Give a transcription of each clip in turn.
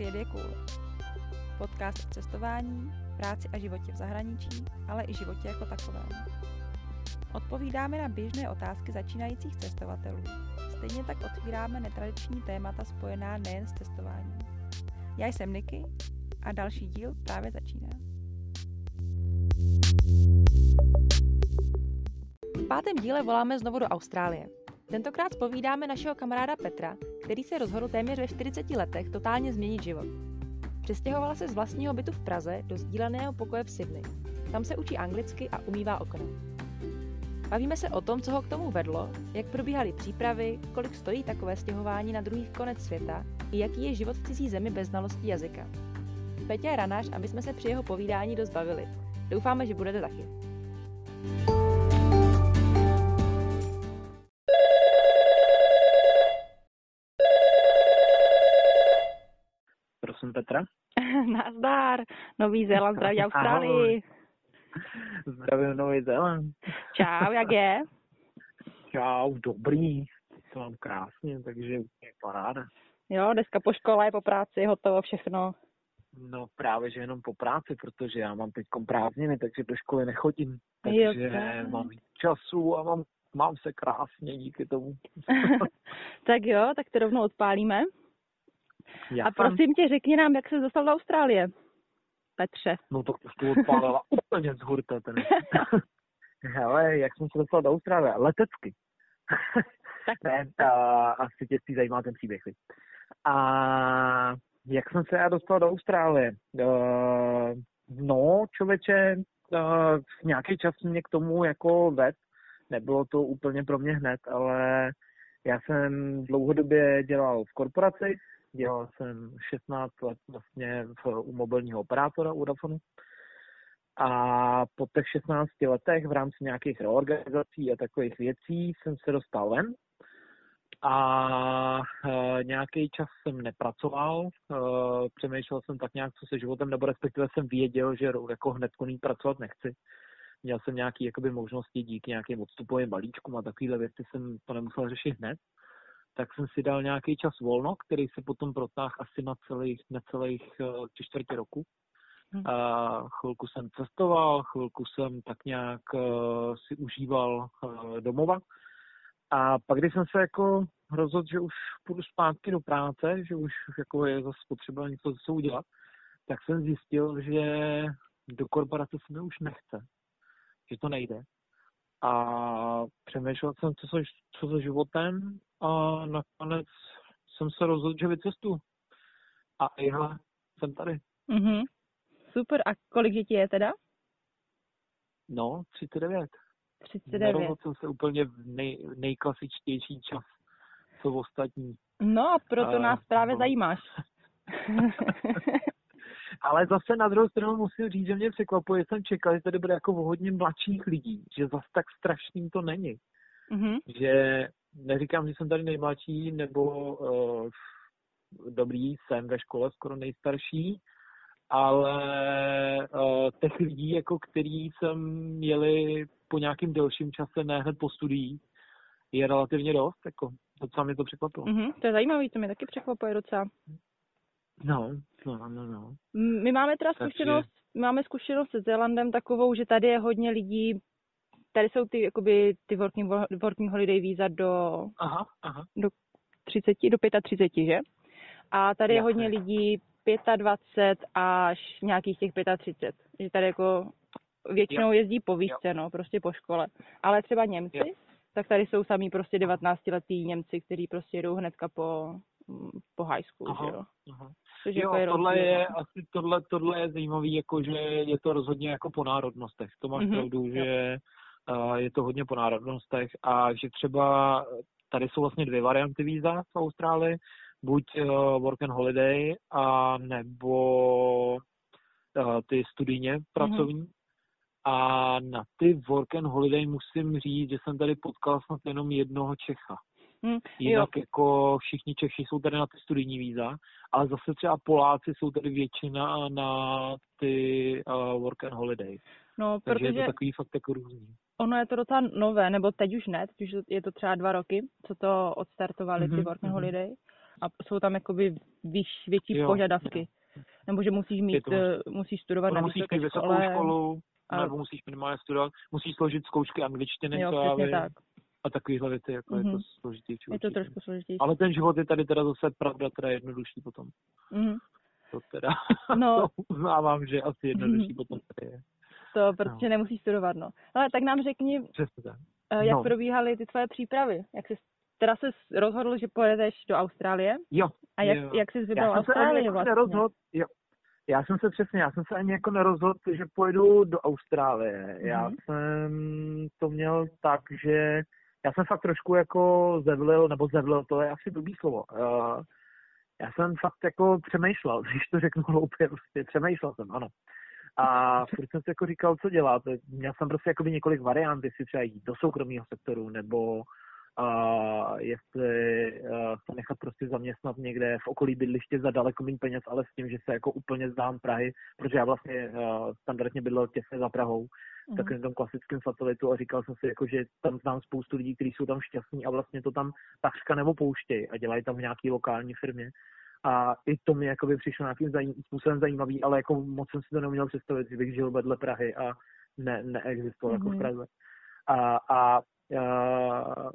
Svět je cool. Podcast o cestování, práci a životě v zahraničí, ale i životě jako takovém. Odpovídáme na běžné otázky začínajících cestovatelů. Stejně tak otvíráme netradiční témata spojená nejen s cestováním. Já jsem Niky a další díl právě začíná. V pátém díle voláme znovu do Austrálie. Tentokrát povídáme našeho kamaráda Petra, který se rozhodl téměř ve 40 letech totálně změnit život. Přestěhovala se z vlastního bytu v Praze do sdíleného pokoje v Sydney. Tam se učí anglicky a umývá okna. Bavíme se o tom, co ho k tomu vedlo, jak probíhaly přípravy, kolik stojí takové stěhování na druhý konec světa i jaký je život v cizí zemi bez znalostí jazyka. Petě je ranář a my jsme se při jeho povídání dost bavili. Doufáme, že budete taky. Prosím Nazdar, Nový Zéland, zdraví Austrálii. Zdravím Nový Zéland. Čau, jak je? Čau, dobrý. To mám krásně, takže úplně paráda. Jo, dneska po škole, po práci, hotovo všechno. No právě, že jenom po práci, protože já mám teď prázdniny, takže do školy nechodím. Takže Jo, mám času a mám, mám se krásně díky tomu. tak jo, tak to rovnou odpálíme. Já a prosím tě, řekni nám, jak se dostal do Austrálie. Petře. No to to odpálila úplně z hurta ten. Hele, jak jsem se dostal do Austrálie? Letecky. Tak. ne, a, asi tě spíš zajímá ten příběh. A jak jsem se já dostal do Austrálie? Uh, no, člověče, uh, nějaký čas mě k tomu jako ved. Nebylo to úplně pro mě hned, ale já jsem dlouhodobě dělal v korporaci, dělal jsem 16 let vlastně v, u mobilního operátora u Vodafonu. A po těch 16 letech v rámci nějakých reorganizací a takových věcí jsem se dostal ven. A e, nějaký čas jsem nepracoval, e, přemýšlel jsem tak nějak, co se životem, nebo respektive jsem věděl, že jako hned koný pracovat nechci. Měl jsem nějaké možnosti díky nějakým odstupovým balíčkům a takovéhle věci jsem to nemusel řešit hned tak jsem si dal nějaký čas volno, který se potom protáhl asi na celých, necelých eh, tři čtvrtě roku. Hm. A chvilku jsem cestoval, chvilku jsem tak nějak uh, si užíval uh, domova. A pak, když jsem se jako rozhodl, že už půjdu zpátky do práce, že už jako je zase potřeba něco zase udělat, tak jsem zjistil, že do korporace se mi už nechce, že to nejde. A přemýšlel jsem, co se, co se životem a nakonec jsem se rozhodl, že vycestu. A já jsem tady. Mhm. Super, a kolik dětí je teda? No, 39. 39. Nerozhodl jsem se úplně v nej, nejklasičtější čas, co ostatní. No a proto A, nás právě no. zajímáš. Ale zase na druhou stranu musím říct, že mě překvapuje, že jsem čekal, že tady bude jako o hodně mladších lidí, že zase tak strašným to není. mhm. Že neříkám, že jsem tady nejmladší, nebo uh, dobrý, jsem ve škole skoro nejstarší, ale uh, těch lidí, jako který jsem měli po nějakým delším čase, ne hned po studiích, je relativně dost, jako docela mě to překvapilo. Mhm. To je zajímavý, to mě taky překvapuje docela. No, no, no, no. M- My máme teda Takže- zkušenost, máme zkušenost se Zélandem takovou, že tady je hodně lidí, tady jsou ty, jakoby, ty working, working holiday víza do Aha, aha. 30, do 35, že? A tady je hodně lidí 25 až nějakých těch 35. Že tady jako většinou jezdí po výšce, no, prostě po škole. Ale třeba Němci, Jo. tak tady jsou samý prostě 19 letý Němci, kteří prostě jedou hnedka po, mm, po high school, Aha. že jo. aha. Což Jo, jako je tohle rozdíl, je no. asi tohle, tohle je zajímavý, jako že je to rozhodně jako po národnostech. To máš Mhm, pravdu, jo. že je to hodně po národnostech a že třeba tady jsou vlastně dvě varianty víza v Austrálii. Buď uh, work and holiday a nebo uh, ty studijně pracovní. A na ty work and holiday musím říct, že jsem tady potkal snad jenom jednoho Čecha. Hm, jo, Jinak jako všichni Češi jsou tady na ty studijní víza, ale zase třeba Poláci jsou tady většina na ty uh, work and holiday. no, Takže je protože to takový fakt jako různý. Ono je to docela nové, nebo teď už ne, teď už je to třeba dva roky, co to odstartovali ty Mhm, work and mhm. holiday. a jsou tam jakoby výš, větší jo. požadavky. Nebo že musíš mít, to, uh, musíš studovat na musíš vysoké vysokou školu, a... nebo musíš minimálně studovat, musíš složit zkoušky angličtiny, jo, přesně tak. a takovéhle věci, jako mm-hmm. je to mhm. složitější. Je to trošku složitější. Ale ten život je tady teda zase pravda, teda jednodušší potom. Mm-hmm. To teda, no. to uznávám, že asi jednodušší mm-hmm. potom tady je. To, protože no. nemusíš studovat, no. Ale tak nám řekni, Přesně tak. Eh, jak no. probíhaly ty tvoje přípravy? Jak jsi teda jsi rozhodl, že pojedeš do Austrálie? Jo. A jak, jo. jak jsi vybral Austrálii jako vlastně? Nerozhodl, jo. Já jsem se přesně, já jsem se ani jako nerozhodl, že pojedu do Austrálie. Mm-hmm. Já mhm. jsem to měl tak, že já jsem fakt trošku jako zevlil, nebo zevlil, to je asi blbý slovo. Uh, já jsem fakt jako přemýšlel, když to řeknu hloupě, prostě přemýšlel jsem, ano. A furt jsem si jako říkal, co dělat. Měl jsem prostě jakoby několik variant, jestli třeba jít do soukromého sektoru, nebo a jestli se nechat prostě zaměstnat někde v okolí bydliště za daleko méně peněz, ale s tím, že se jako úplně zdám Prahy, protože já vlastně standardně bydlel těsně za Prahou, mm. takovým tom klasickém satelitu a říkal jsem si, jako, že tam znám spoustu lidí, kteří jsou tam šťastní a vlastně to tam takřka nebo pouštějí a dělají tam v nějaké lokální firmě. A i to mi jakoby přišlo nějakým zajím, způsobem zajímavý, ale jako moc jsem si to neuměl představit, že bych žil vedle Prahy a ne, neexistoval mm-hmm. jako v mhm. Praze. A, a, a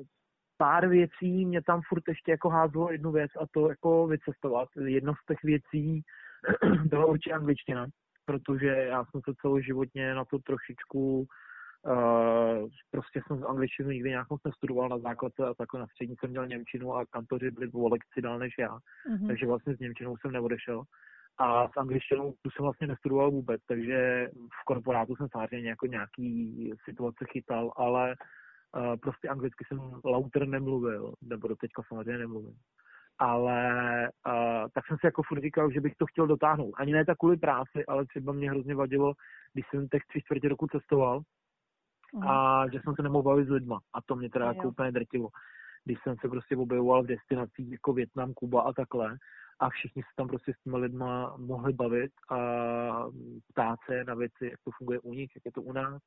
pár věcí mě tam furt ještě jako házelo jednu věc a to jako vycestovat. Jedno z těch věcí byla určitě angličtina, protože já jsem se celoživotně na to trošičku Uh, prostě jsem z angličtinu nikdy nějak moc nestudoval na základce a takhle na střední jsem měl Němčinu a kantoři byli o lekci dál než já, mm-hmm. takže vlastně s Němčinou jsem neodešel. A s angličtinou tu jsem vlastně nestudoval vůbec, takže v korporátu jsem samozřejmě jako nějaký situace chytal, ale uh, prostě anglicky jsem lauter nemluvil, nebo do teďka samozřejmě nemluvím. Ale uh, tak jsem si jako furt říkal, že bych to chtěl dotáhnout. Ani ne tak kvůli práci, ale třeba mě hrozně vadilo, když jsem těch tři čtvrtě roku cestoval, a že jsem se nemohl bavit s lidma. A to mě teda jako úplně drtilo. Když jsem se prostě objevoval v destinacích jako Větnam, Kuba a takhle a všichni se tam prostě s těmi lidma mohli bavit a ptát se na věci, jak to funguje u nich, jak je to u nás.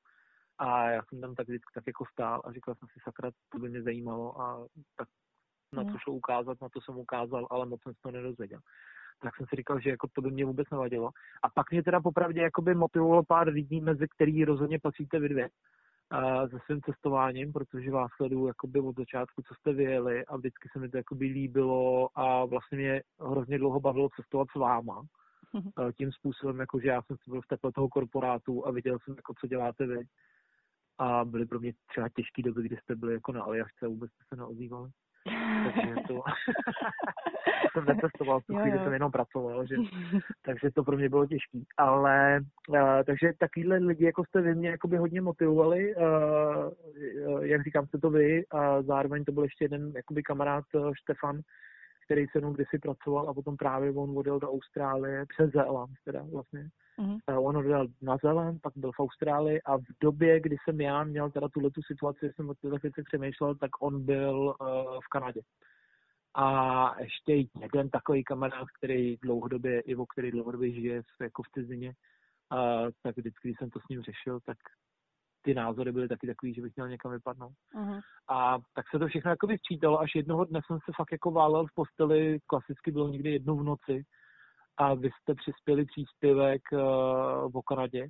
A já jsem tam tak vždycky tak jako stál a říkal jsem si, sakra, to by mě zajímalo a tak na to šlo ukázat, na to jsem ukázal, ale moc jsem se to nedozvěděl tak jsem si říkal, že jako to by mě vůbec nevadilo. A pak mě teda popravdě jakoby motivovalo pár lidí, mezi který rozhodně patříte vy dvě se svým cestováním, protože vás sleduju jakoby od začátku, co jste vyjeli a vždycky se mi to jakoby líbilo a vlastně mě hrozně dlouho bavilo cestovat s váma. Mm-hmm. Tím způsobem, jako že já jsem byl v teple toho korporátu a viděl jsem, jako, co děláte vy. A byly pro mě třeba těžké doby, kdy jste byli jako na Aljašce a vůbec jste se neozývali. Takže to jsem netestoval, tu chvíli jsem jenom pracoval, že, takže to pro mě bylo těžké. Ale uh, takže takovýhle lidi, jako jste vy, mě jakoby hodně motivovali, uh, jak říkám, jste to vy a zároveň to byl ještě jeden jakoby kamarád uh, Štefan, který se mnou kdysi pracoval a potom právě on odjel do Austrálie přes Zéland teda vlastně. Mm-hmm. Uh, on odjel na Zéland, pak byl v Austrálii a v době, kdy jsem já měl teda tuhle tu situaci, jsem o těchto věcech přemýšlel, tak on byl uh, v Kanadě. A ještě jeden takový kamarád, který dlouhodobě, Ivo, který dlouhodobě žije jako v cizině, a tak vždycky, když jsem to s ním řešil, tak ty názory byly taky takový, že bych měl někam vypadnout. Uh-huh. A tak se to všechno jako sčítalo, až jednoho dne jsem se fakt jako válel v posteli, klasicky bylo někdy jednou v noci a vy jste přispěli příspěvek uh, o Kanadě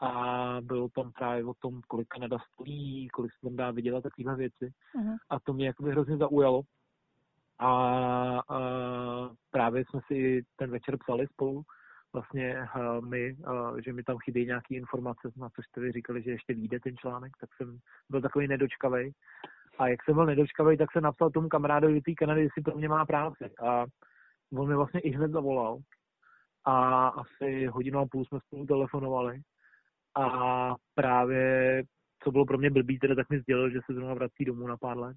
a bylo tam právě o tom, kolik Kanada stojí, kolik se tam dá vydělat takovéhle věci. Uh-huh. A to mě jako hrozně zaujalo. A, a právě jsme si ten večer psali spolu, vlastně uh, my, uh, že mi tam chybí nějaké informace, na co jste vy říkali, že ještě vyjde ten článek, tak jsem byl takový nedočkavý. A jak jsem byl nedočkavý, tak jsem napsal tomu kamarádovi té Kanady, jestli pro mě má práci. A on mi vlastně i hned zavolal. A asi hodinu a půl jsme spolu telefonovali. A právě, co bylo pro mě blbý, teda tak mi sdělil, že se zrovna vrací domů na pár let.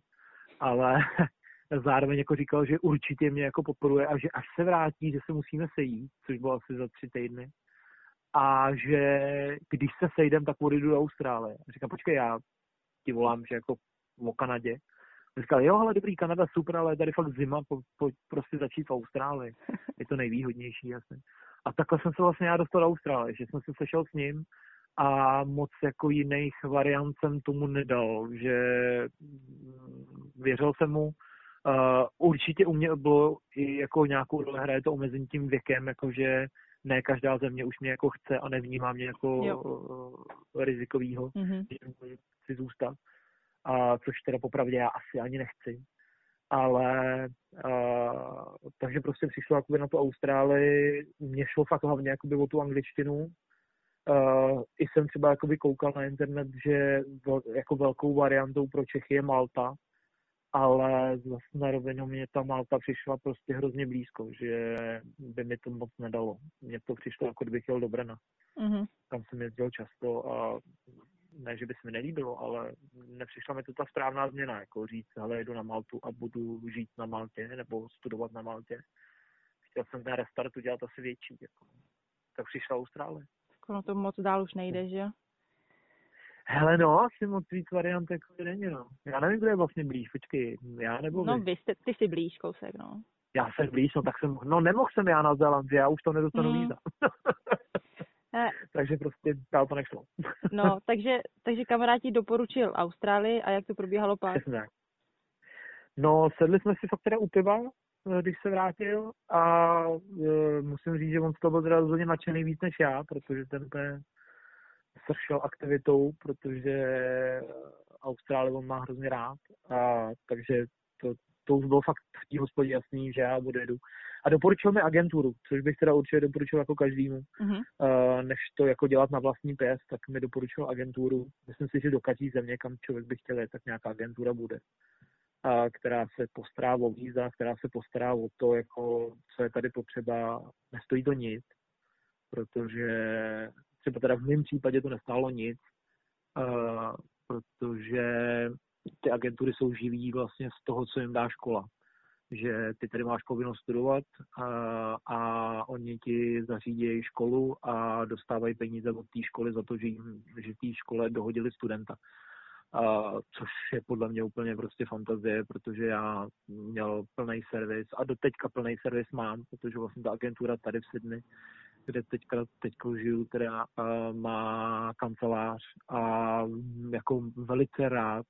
Ale zároveň jako říkal, že určitě mě jako podporuje a že až se vrátí, že se musíme sejít, což bylo asi za tři týdny. A že když se sejdem, tak odjdu do Austrálie. A říkám, počkej, já ti volám, že jako o Kanadě. A říkal, jo, ale dobrý, Kanada super, ale je tady fakt zima, po, po, prostě začít v Austrálii. Je to nejvýhodnější, jasně. A takhle jsem se vlastně já dostal do Austrálie, že jsem se sešel s ním a moc jako jiných variant jsem tomu nedal, že věřil jsem mu, Uh, určitě u mě bylo i jako nějakou roli hraje to omezení tím věkem, jakože ne každá země už mě jako chce a nevnímá mě jako uh, rizikovýho, mm-hmm. že chci zůstat. A což teda popravdě já asi ani nechci. Ale uh, takže prostě přišlo jakoby na tu Austrálii, mě šlo fakt hlavně jakoby o tu angličtinu. Uh, I jsem třeba jakoby koukal na internet, že vel, jako velkou variantou pro Čechy je Malta, ale zase na rovinu mě ta Malta přišla prostě hrozně blízko, že by mi to moc nedalo. Mně to přišlo, jako kdybych jel do Brna. Mm-hmm. Tam jsem jezdil často a ne, že by se mi nelíbilo, ale nepřišla mi to ta správná změna, jako říct, ale jdu na Maltu a budu žít na Maltě nebo studovat na Maltě. Chtěl jsem ten restart udělat asi větší, jako. tak přišla Austrálie. Ono to moc dál už nejde, že? Hele no, asi moc víc variant jako není, no. Já nevím, kdo je vlastně blíž, počkej, já nebo No vy jste, ty jsi blíž kousek, no. Já jsem blíž, no tak jsem, no nemohl jsem já na Zéland, já už to nedostanu mm. víza. Takže prostě dál to nešlo. no, takže, takže kamaráti doporučil Austrálii a jak to probíhalo pak? Přesně. No, sedli jsme si fakt teda u piva, eh, když se vrátil a e, musím říct, že on z toho byl teda rozhodně nadšený víc než já, protože ten sršel aktivitou, protože Austrálii on má hrozně rád, a takže to, to už bylo fakt v té hospodě jasný, že já odjedu. A doporučil mi agenturu, což bych teda určitě doporučil jako každému. Mm-hmm. Uh, než to jako dělat na vlastní pěst, tak mi doporučil agenturu. Myslím si, že do každé země, kam člověk by chtěl tak nějaká agentura bude. A která se postará o víza, která se postará o to, jako, co je tady potřeba. Nestojí to nic, protože třeba teda v mém případě to nestálo nic, uh, protože ty agentury jsou živí vlastně z toho, co jim dá škola. Že ty tady máš povinnost studovat a, a oni ti zařídí školu a dostávají peníze od té školy za to, že, jim, že té škole dohodili studenta. A, což je podle mě úplně prostě fantazie, protože já měl plný servis a do teďka plný servis mám, protože vlastně ta agentura tady v Sydney kde teďka, teďka žiju, teda má kancelář a jako velice rád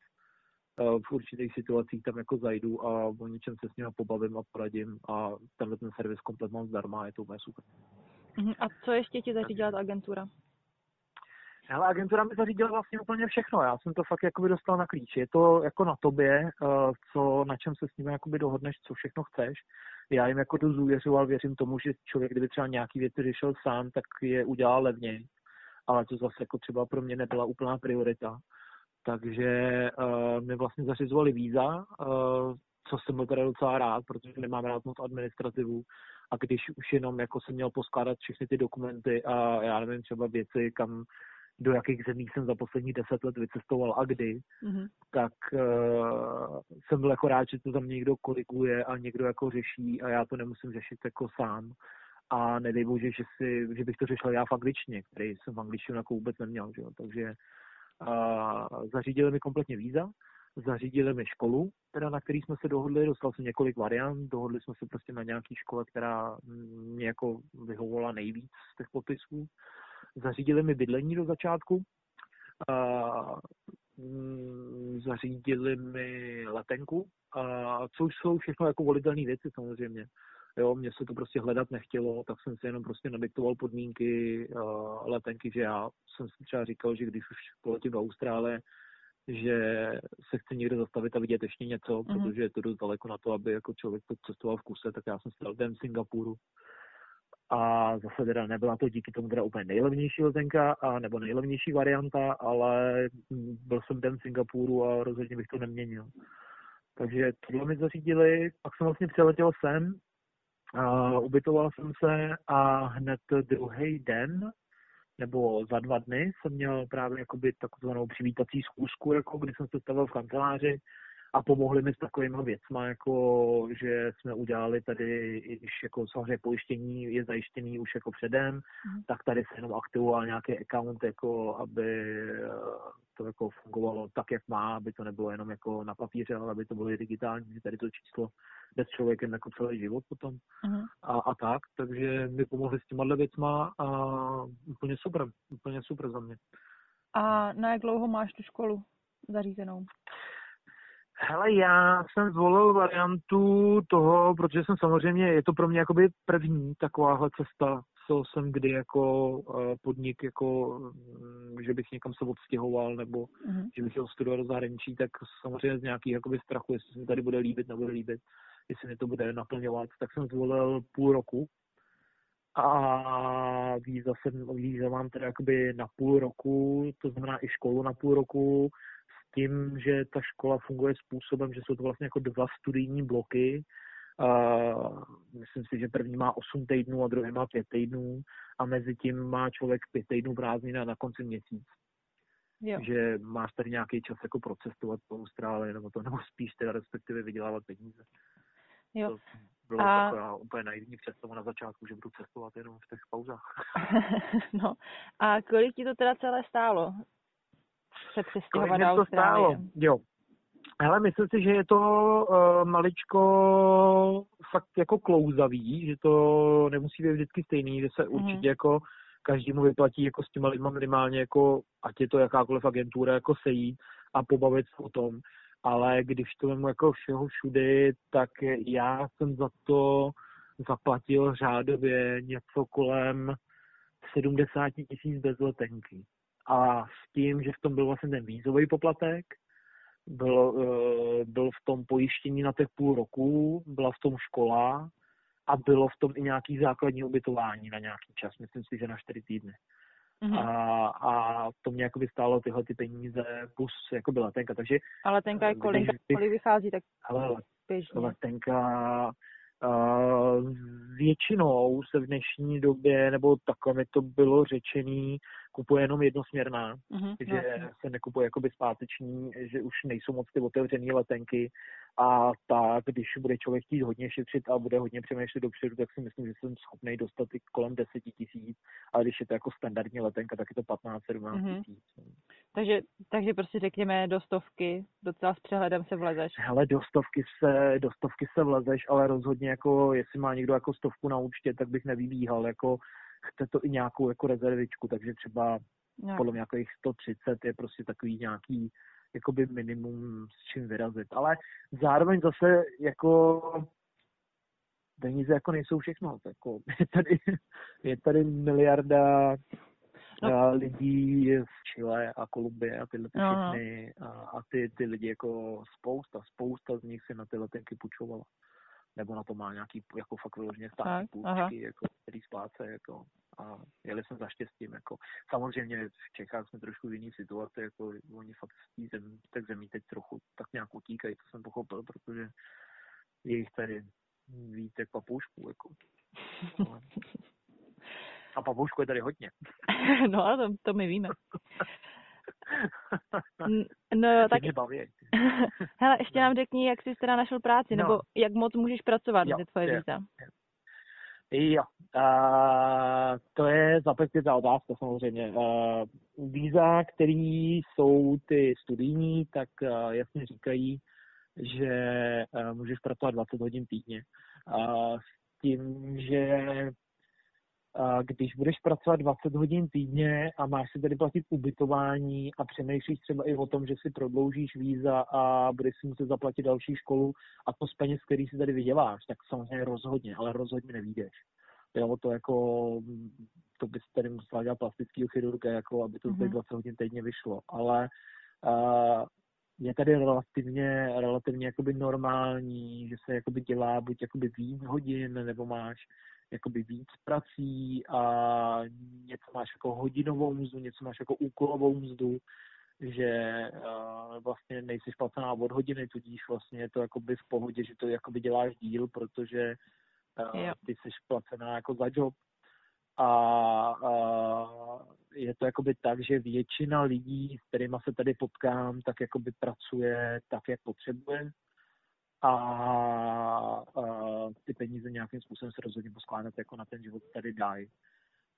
v určitých situacích tam jako zajdu a o něčem se s nimi pobavím a poradím a tenhle ten servis komplet mám zdarma, je to úplně super. Mhm, a co ještě ti zařídila ta agentura? Ale agentura mi zařídila vlastně úplně všechno. Já jsem to fakt jakoby dostal na klíč. Je to jako na tobě, uh, co, na čem se s nimi jakoby dohodneš, co všechno chceš já jim jako dost důvěřoval, věřím tomu, že člověk, kdyby třeba nějaký věci řešil sám, tak je udělá levněji. Ale to zase jako třeba pro mě nebyla úplná priorita. Takže uh, mi vlastně zařizovali víza, uh, co jsem byl teda docela rád, protože nemám rád moc administrativu. A když už jenom jako jsem měl poskládat všechny ty dokumenty a já nevím, třeba věci, kam do jakých zemí jsem za poslední deset let vycestoval a kdy, mm-hmm. tak uh, jsem byl jako rád, že to tam někdo koriguje a někdo jako řeší a já to nemusím řešit jako sám. A nedej bože, že, si, že bych to řešil já v angličtině, který jsem v angličtinu jako vůbec neměl. Že jo? Takže uh, zařídili mi kompletně víza, zařídili mi školu, teda na který jsme se dohodli, dostal jsem několik variant, dohodli jsme se prostě na nějaký škole, která mě jako vyhovovala nejvíc z těch popisů zařídili mi bydlení do začátku, a, mm, zařídili mi letenku, a, což jsou všechno jako volitelné věci samozřejmě. Jo, mně se to prostě hledat nechtělo, tak jsem si jenom prostě nadiktoval podmínky uh, letenky, že já jsem si třeba říkal, že když už poletím do Austrálie, že se chci někde zastavit a vidět ještě něco, mm-hmm. protože je to dost daleko na to, aby jako člověk to cestoval v kuse, tak já jsem stal den v Singapuru, a zase teda nebyla to díky tomu teda úplně nejlevnější letenka, a, nebo nejlevnější varianta, ale byl jsem den v Singapuru a rozhodně bych to neměnil. Takže tohle mi zařídili, pak jsem vlastně přiletěl sem, a ubytoval jsem se a hned druhý den, nebo za dva dny jsem měl právě jakoby takzvanou přivítací schůzku, jako kdy jsem se stavil v kanceláři a pomohli mi s takovými věcmi, jako že jsme udělali tady, i když jako samozřejmě pojištění je zajištěný už jako předem, mm. tak tady se jenom aktivoval nějaký account, jako aby eh, to jako fungovalo tak, jak má, aby to nebylo jenom jako na papíře, ale aby to bylo digitální, tady to číslo bez člověkem jako celý život potom mm. a, a tak, takže mi pomohli s těma věcma a úplně super, úplně super za mě. A na jak dlouho máš tu školu zařízenou? Hele, já jsem zvolil variantu toho, protože jsem samozřejmě, je to pro mě jakoby první takováhle cesta, co jsem kdy jako uh, podnik, jako, um, že bych někam se odstěhoval, nebo mm-hmm. že bych chtěl studovat do zahraničí, tak samozřejmě z nějakých jakoby strachu, jestli se mi tady bude líbit, nebude líbit, jestli mi to bude naplňovat, tak jsem zvolil půl roku. A víza, jsem, víza mám teda jakoby na půl roku, to znamená i školu na půl roku, tím, že ta škola funguje způsobem, že jsou to vlastně jako dva studijní bloky. Uh, myslím si, že první má 8 týdnů a druhý má 5 týdnů a mezi tím má člověk 5 týdnů prázdnina na konci měsíc. Jo. Že máš tady nějaký čas jako procestovat po Austrálii, nebo to, nebo spíš teda respektive vydělávat peníze. Jo. To bylo a... taková úplně naivní představa na začátku, že budu cestovat jenom v těch pauzách. no a kolik ti to teda celé stálo? Se přestěhovat do Austrálie. Jo. Hele, myslím si, že je to uh, maličko fakt jako klouzavý, že to nemusí být vždycky stejný, že se mm. určitě jako každému vyplatí jako s těma lidma minimálně jako, ať je to jakákoliv agentura, jako sejít a pobavit se o tom. Ale když to vemu jako všeho všudy, tak já jsem za to zaplatil řádově něco kolem 70 tisíc bez letenky a s tím, že v tom byl vlastně ten vízový poplatek, byl, eh, byl v tom pojištění na těch půl roku, byla v tom škola a bylo v tom i nějaký základní ubytování na nějaký čas, myslím si, že na čtyři týdny. Mm-hmm. A, a to mě jakoby stálo tyhle ty peníze plus jako byla letenka, takže... A letenka je kolik, kolik vychází, tak ale letenka Uh, většinou se v dnešní době, nebo takhle mi to bylo řečený, kupuje jenom jednosměrná, mm-hmm, že jasně. se nekupuje jakoby zpáteční, že už nejsou moc ty otevřené letenky a tak, když bude člověk chtít hodně šetřit a bude hodně přemýšlet dopředu, tak si myslím, že jsem schopný dostat i kolem 10 tisíc, ale když je to jako standardní letenka, tak je to 15-17 mm-hmm. tisíc. Takže, takže prostě řekněme do stovky, docela s přehledem se vlezeš. Hele, do stovky se, do stovky se vlezeš, ale rozhodně jako, jestli má někdo jako stovku na účtě, tak bych nevybíhal, jako chce to i nějakou jako rezervičku, takže třeba no. podle mě nějakých 130 je prostě takový nějaký jakoby minimum s čím vyrazit. Ale zároveň zase jako peníze jako nejsou všechno. Jako je, tady, je tady miliarda no. lidí z Chile a Kolumbie a tyhle ty no. všechny a, a ty, ty lidi jako spousta, spousta z nich si na ty letenky půjčovala nebo na to má nějaký jako fakt vyloženě státní půjčky, jako, který spláce, jako, a jeli jsme za štěstím, jako. Samozřejmě v Čechách jsme trošku v jiný situaci, jako oni fakt z té zem, tak zemí teď trochu tak nějak utíkají, to jsem pochopil, protože je jich tady víc jak papoušků, jako. A papoušku je tady hodně. no, to, to my víme. No tak... Mě baví. Hele, ještě no. nám řekni, jak jsi teda našel práci, no. nebo jak moc můžeš pracovat, jo, tvoje je, víza. Jo, uh, to je ta otázka samozřejmě. Uh, víza, který jsou ty studijní, tak uh, jasně říkají, že uh, můžeš pracovat 20 hodin týdně. Uh, s tím, že když budeš pracovat 20 hodin týdně a máš si tedy platit ubytování a přemýšlíš třeba i o tom, že si prodloužíš víza a budeš si muset zaplatit další školu a to z peněz, který si tady vyděláš, tak samozřejmě rozhodně, ale rozhodně nevídeš. Jo, to jako, to bys tady musela dělat plastický chirurga, jako aby to mm-hmm. 20 hodin týdně vyšlo, ale uh, je tady relativně, relativně jakoby normální, že se jakoby dělá buď jakoby víc hodin, nebo máš jakoby víc prací a něco máš jako hodinovou mzdu, něco máš jako úkolovou mzdu, že uh, vlastně nejsi placená od hodiny, tudíž vlastně je to jakoby v pohodě, že to jakoby děláš díl, protože uh, ty jsi placená jako za job. A uh, je to jakoby tak, že většina lidí, s kterými se tady potkám, tak jakoby pracuje tak, jak potřebuje a, a ty peníze nějakým způsobem se rozhodně poskládat jako na ten život tady dají.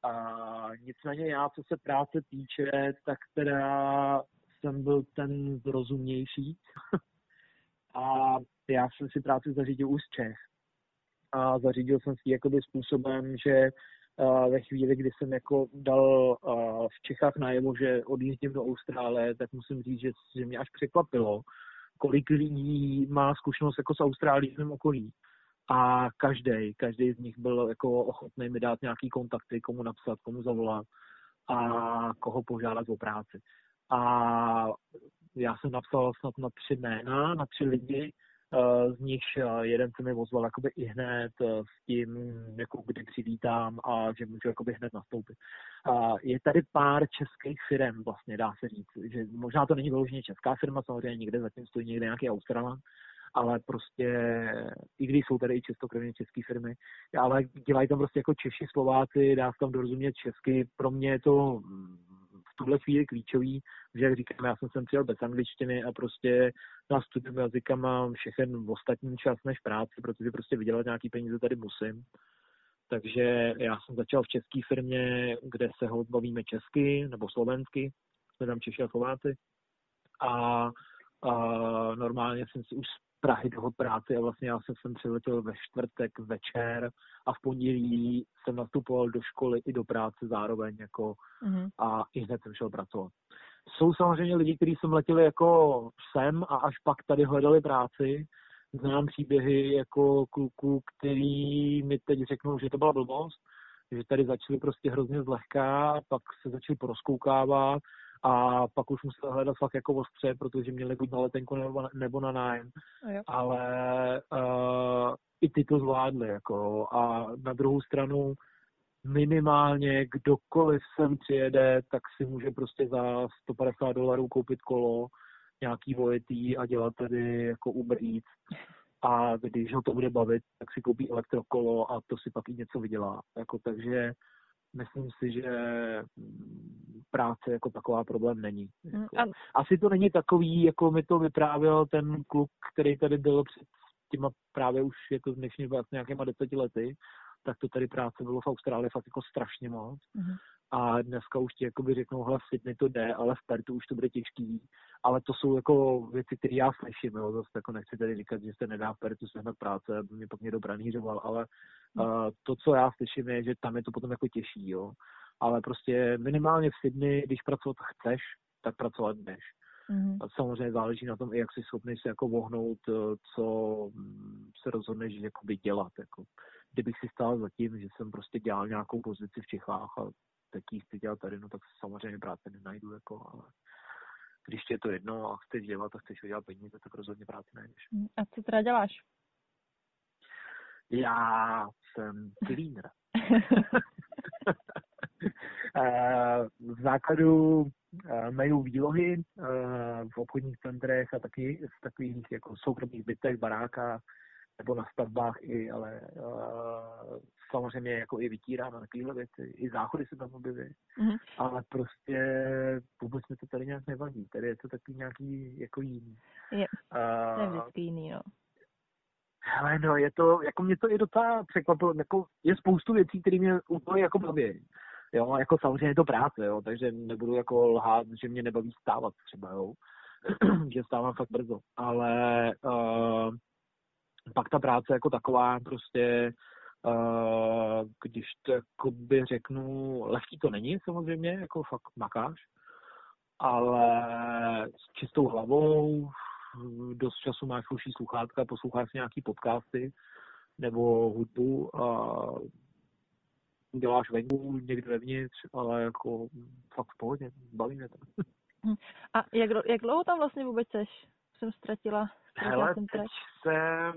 A nicméně já, co se práce týče, tak teda jsem byl ten rozumnější. a já jsem si práci zařídil už z Čech. A zařídil jsem si jakoby způsobem, že ve chvíli, kdy jsem jako dal v Čechách najevo, že odjíždím do Austrálie, tak musím říct, že, že mě až překvapilo, kolik lidí má zkušenost jako s Austrálií v okolí. A každý, každý z nich byl jako ochotný mi dát nějaký kontakty, komu napsat, komu zavolat a koho požádat o práci. A já jsem napsal snad na tři jména, na tři lidi, z nich jeden se mi ozval jakoby i hned s tím, jako kdy přivítám a že můžu jakoby hned nastoupit. A je tady pár českých firm, vlastně dá se říct, že možná to není vyloženě česká firma, samozřejmě někde zatím stojí někde nějaký Australan, ale prostě, i když jsou tady i čistokrevně české firmy, ale dělají tam prostě jako Češi, Slováci, dá se tam dorozumět česky. Pro mě je to tuhle chvíli klíčový, že jak říkám, já jsem sem přijel bez angličtiny a prostě na studium jazyka mám všechen ostatní čas než práci, protože prostě vydělat nějaký peníze tady musím. Takže já jsem začal v české firmě, kde se ho bavíme česky nebo slovensky, jsme tam Češi a Slováci. A, a normálně jsem si už Prahy do práce a vlastně já jsem sem přiletěl ve čtvrtek večer a v pondělí jsem nastupoval do školy i do práce zároveň jako mm-hmm. a i hned jsem šel pracovat. Jsou samozřejmě lidi, kteří jsem letěli jako sem a až pak tady hledali práci. Znám příběhy jako kluků, který mi teď řeknou, že to byla blbost, že tady začali prostě hrozně zlehká, pak se začali porozkoukávat a pak už musel hledat fakt jako ostře, protože měli buď na letenku nebo, nebo na nájem. Ale uh, i ty to zvládli. Jako. A na druhou stranu minimálně kdokoliv sem přijede, tak si může prostě za 150 dolarů koupit kolo, nějaký vojetý a dělat tedy jako Uber Eats. A když ho to bude bavit, tak si koupí elektrokolo a to si pak i něco vydělá. Jako, takže myslím si, že práce jako taková problém není. Mm, jako, asi to není takový, jako mi to vyprávěl ten kluk, který tady byl před těma právě už jako dnešní vlastně nějakýma deseti lety, tak to tady práce bylo v Austrálii fakt jako strašně moc. Mm-hmm. A dneska už ti jakoby řeknou, hele, v Sydney to jde, ale v Pertu už to bude těžký. Ale to jsou jako věci, které já slyším, jo. Zase jako nechci tady říkat, že se nedá v Pertu sehnat práce, aby mě pak někdo branířoval, ale uh, to, co já slyším, je, že tam je to potom jako těžší, jo. Ale prostě minimálně v Sydney, když pracovat chceš, tak pracovat jdeš. Mm-hmm. A samozřejmě záleží na tom, jak jsi schopný se jako vohnout, eh, co mm, se rozhodneš jakoby dělat. Jako. Kdybych si stál za tím, že jsem prostě dělal nějakou pozici v Čechách a teď ji chci dělat tady, no tak samozřejmě práce nenajdu, jako, ale když ti je to jedno a chceš dělat a chceš vydělat peníze, tak rozhodně práci najdeš. A co teda děláš? Já jsem cleaner. Eh, v základu eh, mají výlohy eh, v obchodních centrech a taky v takových jako soukromých bytech, barákách nebo na stavbách i, ale samozřejmě jako i vytíráme takovéhle věci, i záchody se tam objeví, mm-hmm. ale prostě vůbec mi to tady nějak nevadí, tady je to taky nějaký jako jiný. Je, uh, je vždycky jiný, no. Hele, no, je to, jako mě to i docela překvapilo, jako je spoustu věcí, které mě úplně jako baví. Jo, jako samozřejmě je to práce, jo, takže nebudu jako lhát, že mě nebaví stávat třeba, jo. že stávám fakt brzo, ale uh, pak ta práce jako taková prostě Uh, když to jakoby řeknu, lehký to není samozřejmě, jako fakt makáš, ale s čistou hlavou, dost času máš uší sluchátka, posloucháš nějaký podcasty nebo hudbu a děláš venku, někde vevnitř, ale jako fakt v pohodě, baví mě to. A jak, jak dlouho tam vlastně vůbec seš? Jsem ztratila Hele, jsem teď jsem,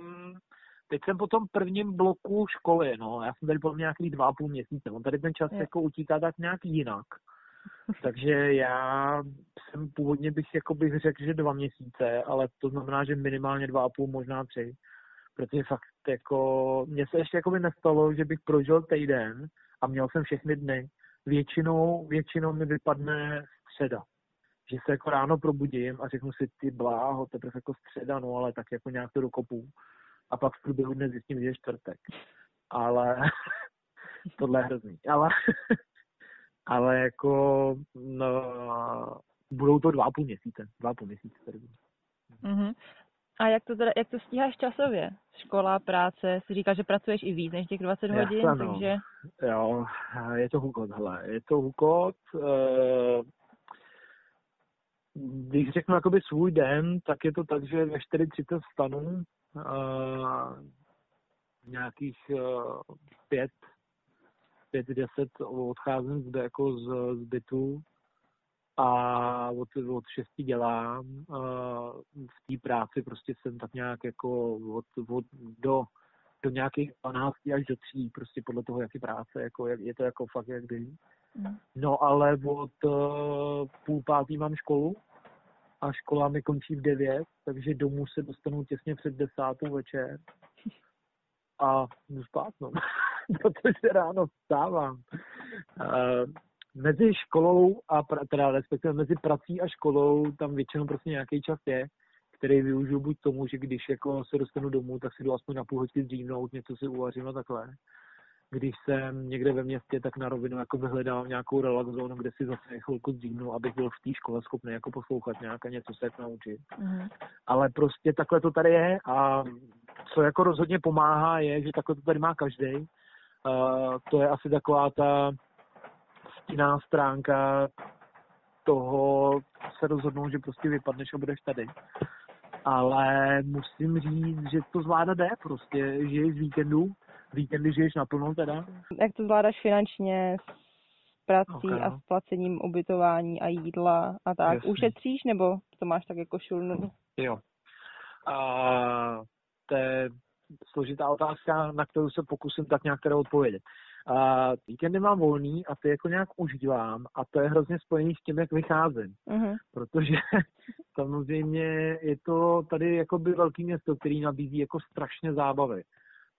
teď jsem po tom prvním bloku školy, no, já jsem tady po nějakých dva a půl měsíce, on tady ten čas je. jako utíká tak nějak jinak. Takže já jsem původně bych jako bych řekl, že dva měsíce, ale to znamená, že minimálně dva a půl, možná tři. Protože fakt jako, mně se ještě jako by nestalo, že bych prožil týden a měl jsem všechny dny. Většinou, většinou mi vypadne středa. Že se jako ráno probudím a řeknu si, ty bláho, teprve jako středa, no ale tak jako nějak to dokopu. A pak v průběhu dne zjistím, že je čtvrtek. Ale tohle je hrozný. Ale ale jako no, budou to dva a půl měsíce, dva a půl měsíce tady Mm-hmm. A jak to teda, jak to stíháš časově? Škola, práce, si říkáš, že pracuješ i víc než těch 20 Jasne, hodin, no. takže... Jo, je to hukot, hele, je to hukot. Uh, když řeknu jakoby svůj den, tak je to tak, že ve 4.30 vstanu, uh, nějakých uh, 5, 5, 10 odcházím zde jako z, z bytu a od, od 6 dělám. Uh, v té práci prostě jsem tak nějak jako od, od, do, do nějakých 12 až do 3, prostě podle toho, jak je práce, jako, jak, je to jako fakt jak kdy. No ale od uh, půl pátý mám školu a škola mi končí v 9, takže domů se dostanu těsně před desátou večer a jdu spát, no. protože ráno vstávám. Uh, mezi školou a pra, teda respektive mezi prací a školou tam většinou prostě nějaký čas je, který využiju buď tomu, že když jako se dostanu domů, tak si jdu aspoň na půl hodiny dřímnout, něco si uvařím a takhle když jsem někde ve městě, tak na rovinu jako vyhledal nějakou relax zónu, kde si zase chvilku zdíhnu, abych byl v té škole schopný jako poslouchat nějak a něco se naučit. Mm-hmm. Ale prostě takhle to tady je a co jako rozhodně pomáhá je, že takhle to tady má každý. Uh, to je asi taková ta stinná stránka toho se rozhodnout, že prostě vypadneš a budeš tady. Ale musím říct, že to zvládat jde prostě, že z víkendu víkendy žiješ naplno teda? Jak to zvládáš finančně s prací okay. a s placením ubytování a jídla a tak? Jasně. Ušetříš nebo to máš tak jako šulnu? Jo. A, to je složitá otázka, na kterou se pokusím tak nějak teda odpovědět. A víkendy mám volný a ty jako nějak užívám a to je hrozně spojený s tím, jak vycházím. Uh-huh. Protože samozřejmě je to tady jako by velký město, který nabízí jako strašně zábavy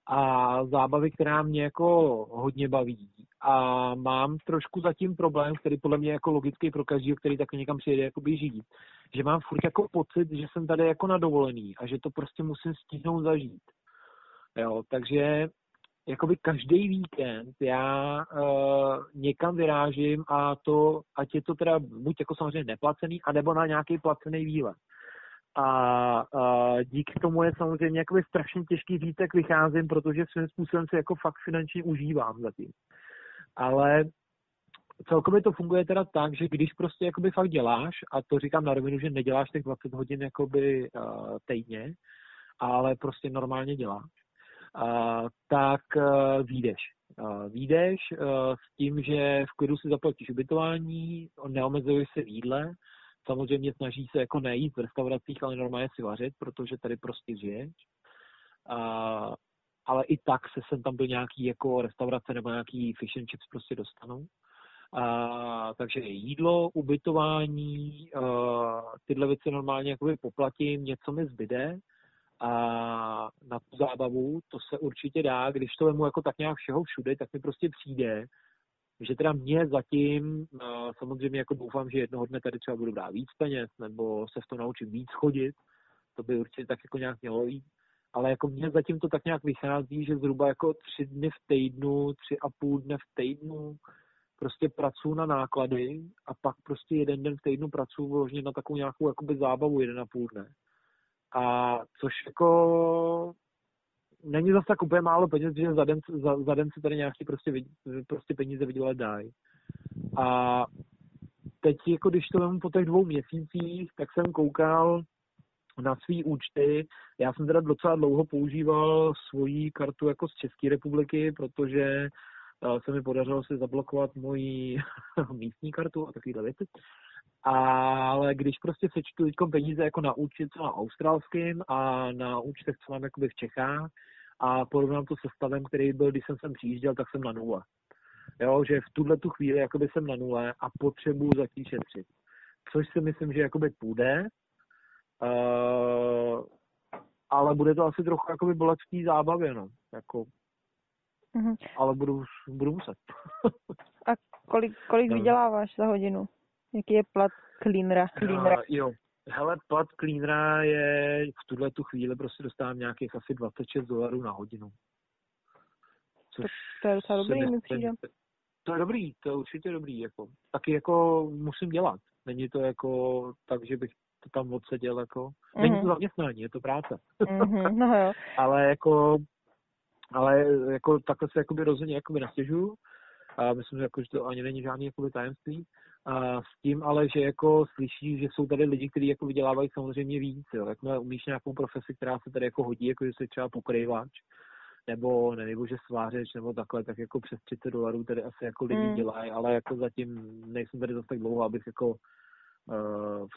a zábavy, která mě jako hodně baví. A mám trošku zatím problém, který podle mě jako logický pro každého, který taky někam přijede jako žít. Že mám furt jako pocit, že jsem tady jako na dovolený a že to prostě musím stihnout zažít. Jo, takže jakoby každý víkend já uh, někam vyrážím a to, ať je to teda buď jako samozřejmě neplacený, anebo na nějaký placený výlet a, a díky tomu je samozřejmě jakoby strašně těžký říct, jak vycházím, protože svým způsobem se jako fakt finančně užívám zatím. Ale celkově to funguje teda tak, že když prostě jakoby fakt děláš, a to říkám na rovinu, že neděláš těch 20 hodin jakoby uh, týdně, ale prostě normálně děláš, uh, tak uh, výjdeš. Uh, výjdeš uh, s tím, že v klidu si zaplatíš ubytování, neomezuješ se v jídle, Samozřejmě snaží se jako nejít v restauracích, ale normálně si vařit, protože tady prostě žiješ. A, ale i tak se sem tam byl nějaký jako restaurace nebo nějaký fish and chips prostě dostanou. A, takže jídlo, ubytování, a, tyhle věci normálně jakoby poplatím, něco mi zbyde a na tu zábavu, to se určitě dá, když to vemu jako tak nějak všeho všude, tak mi prostě přijde, že teda mě zatím, samozřejmě jako doufám, že jednoho dne tady třeba budu brát víc peněz, nebo se v tom naučím víc chodit, to by určitě tak jako nějak mělo jít, ale jako mně zatím to tak nějak vychází, že zhruba jako tři dny v týdnu, tři a půl dne v týdnu prostě pracuji na náklady a pak prostě jeden den v týdnu pracuji vložně na takovou nějakou jakoby zábavu jeden a půl dne. A což jako není zase tak úplně málo peněz, že za den, za, za den se tady nějaký prostě, prostě peníze vydělat dají. A teď, jako když to vemu po těch dvou měsících, tak jsem koukal na svý účty. Já jsem teda docela dlouho používal svoji kartu jako z České republiky, protože eh, se mi podařilo si zablokovat moji místní kartu a takovýhle věci. Ale když prostě sečtu teď peníze jako na účet co na australským a na účtech, co mám jakoby v Čechách, a porovnám to se stavem, který byl, když jsem sem přijížděl, tak jsem na nule. Jo, že v tuhle tu chvíli jakoby jsem na nule a potřebuju začít šetřit. Což si myslím, že jakoby půjde, uh, ale bude to asi trochu jakoby bolet v té zábavě, no. Jako, mm-hmm. Ale budu, budu muset. a kolik, kolik no. vyděláváš za hodinu? Jaký je plat cleanera? cleanera? Uh, jo, Hele, plat cleanera je v tuhle tu chvíli prostě dostávám nějakých asi 26 dolarů na hodinu. Což to je docela dobrý, mi přijde. To je dobrý, to je určitě dobrý. Jako. Taky jako musím dělat. Není to jako tak, že bych to tam odseděl. Jako. Mm-hmm. Není to mhm. zaměstnání, je to práce. mm-hmm, no jo. ale jako ale jako takhle se jakoby rozhodně jakoby nastěžuju. A myslím, že, jako, že to ani není žádný jakoby tajemství. A s tím ale, že jako slyší, že jsou tady lidi, kteří jako vydělávají samozřejmě víc, jo. Jakmile umíš nějakou profesi, která se tady jako hodí, jako že jsi třeba pokrývač, nebo nevím, že svářeč, nebo takhle, tak jako přes 30 dolarů tady asi jako lidi mm. dělají, ale jako zatím nejsem tady zase tak dlouho, abych jako uh,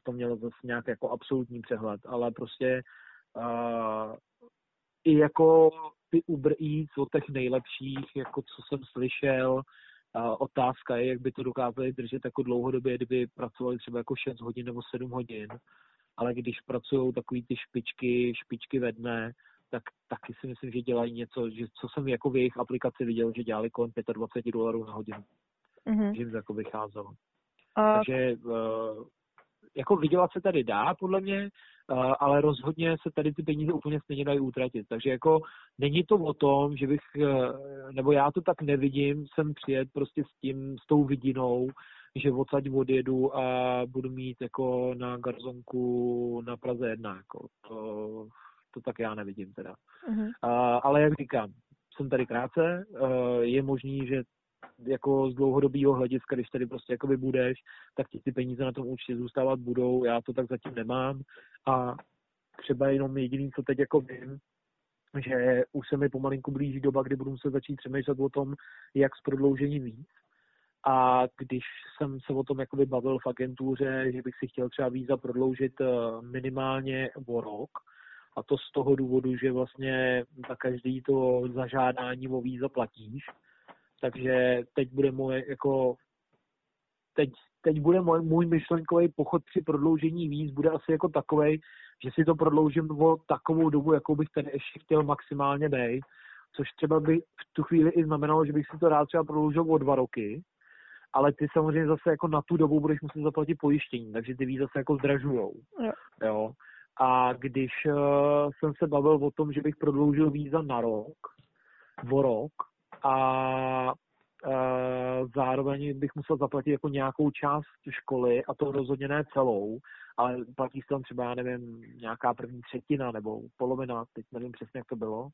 v tom měl zase nějak jako absolutní přehled, ale prostě uh, i jako ty Uber Eats od těch nejlepších, jako co jsem slyšel, otázka je, jak by to dokázali držet jako dlouhodobě, kdyby pracovali třeba jako 6 hodin nebo 7 hodin, ale když pracují takový ty špičky, špičky ve dne, tak taky si myslím, že dělají něco, že co jsem jako v jejich aplikaci viděl, že dělali kolem 25 dolarů na hodinu. Mm-hmm. Že jim to jako vycházelo. A... Takže uh, jako vydělat se tady dá, podle mě, uh, ale rozhodně se tady ty peníze úplně stejně dají utratit. Takže jako není to o tom, že bych, uh, nebo já to tak nevidím, jsem přijet prostě s tím, s tou vidinou, že odsaď odjedu a budu mít jako na garzonku na Praze jedna. Jako. To, to tak já nevidím teda. Uh-huh. Uh, ale jak říkám, jsem tady krátce, uh, je možný, že jako z dlouhodobého hlediska, když tady prostě jakoby budeš, tak ti ty peníze na tom určitě zůstávat budou, já to tak zatím nemám a třeba jenom jediný, co teď jako vím, že už se mi pomalinku blíží doba, kdy budu muset začít přemýšlet o tom, jak s prodloužením víc. A když jsem se o tom jakoby bavil v agentuře, že bych si chtěl třeba víza prodloužit eh, minimálně o rok, a to z toho důvodu, že vlastně za každý to zažádání o víza platíš. Takže teď bude moje jako teď, teď bude můj, můj myšlenkový pochod při prodloužení víz bude asi jako takový, že si to prodloužím o takovou dobu, jakou bych tady ještě chtěl maximálně být, což třeba by v tu chvíli i znamenalo, že bych si to rád třeba prodloužil o dva roky, ale ty samozřejmě zase jako na tu dobu budeš muset zaplatit pojištění, takže ty víza se jako zdražujou. Jo. jo. A když uh, jsem se bavil o tom, že bych prodloužil víza na rok, o rok, a uh, zároveň bych musel zaplatit jako nějakou část školy, a to rozhodně ne celou, ale platí se tam třeba, já nevím, nějaká první třetina nebo polovina, teď nevím přesně, jak to bylo,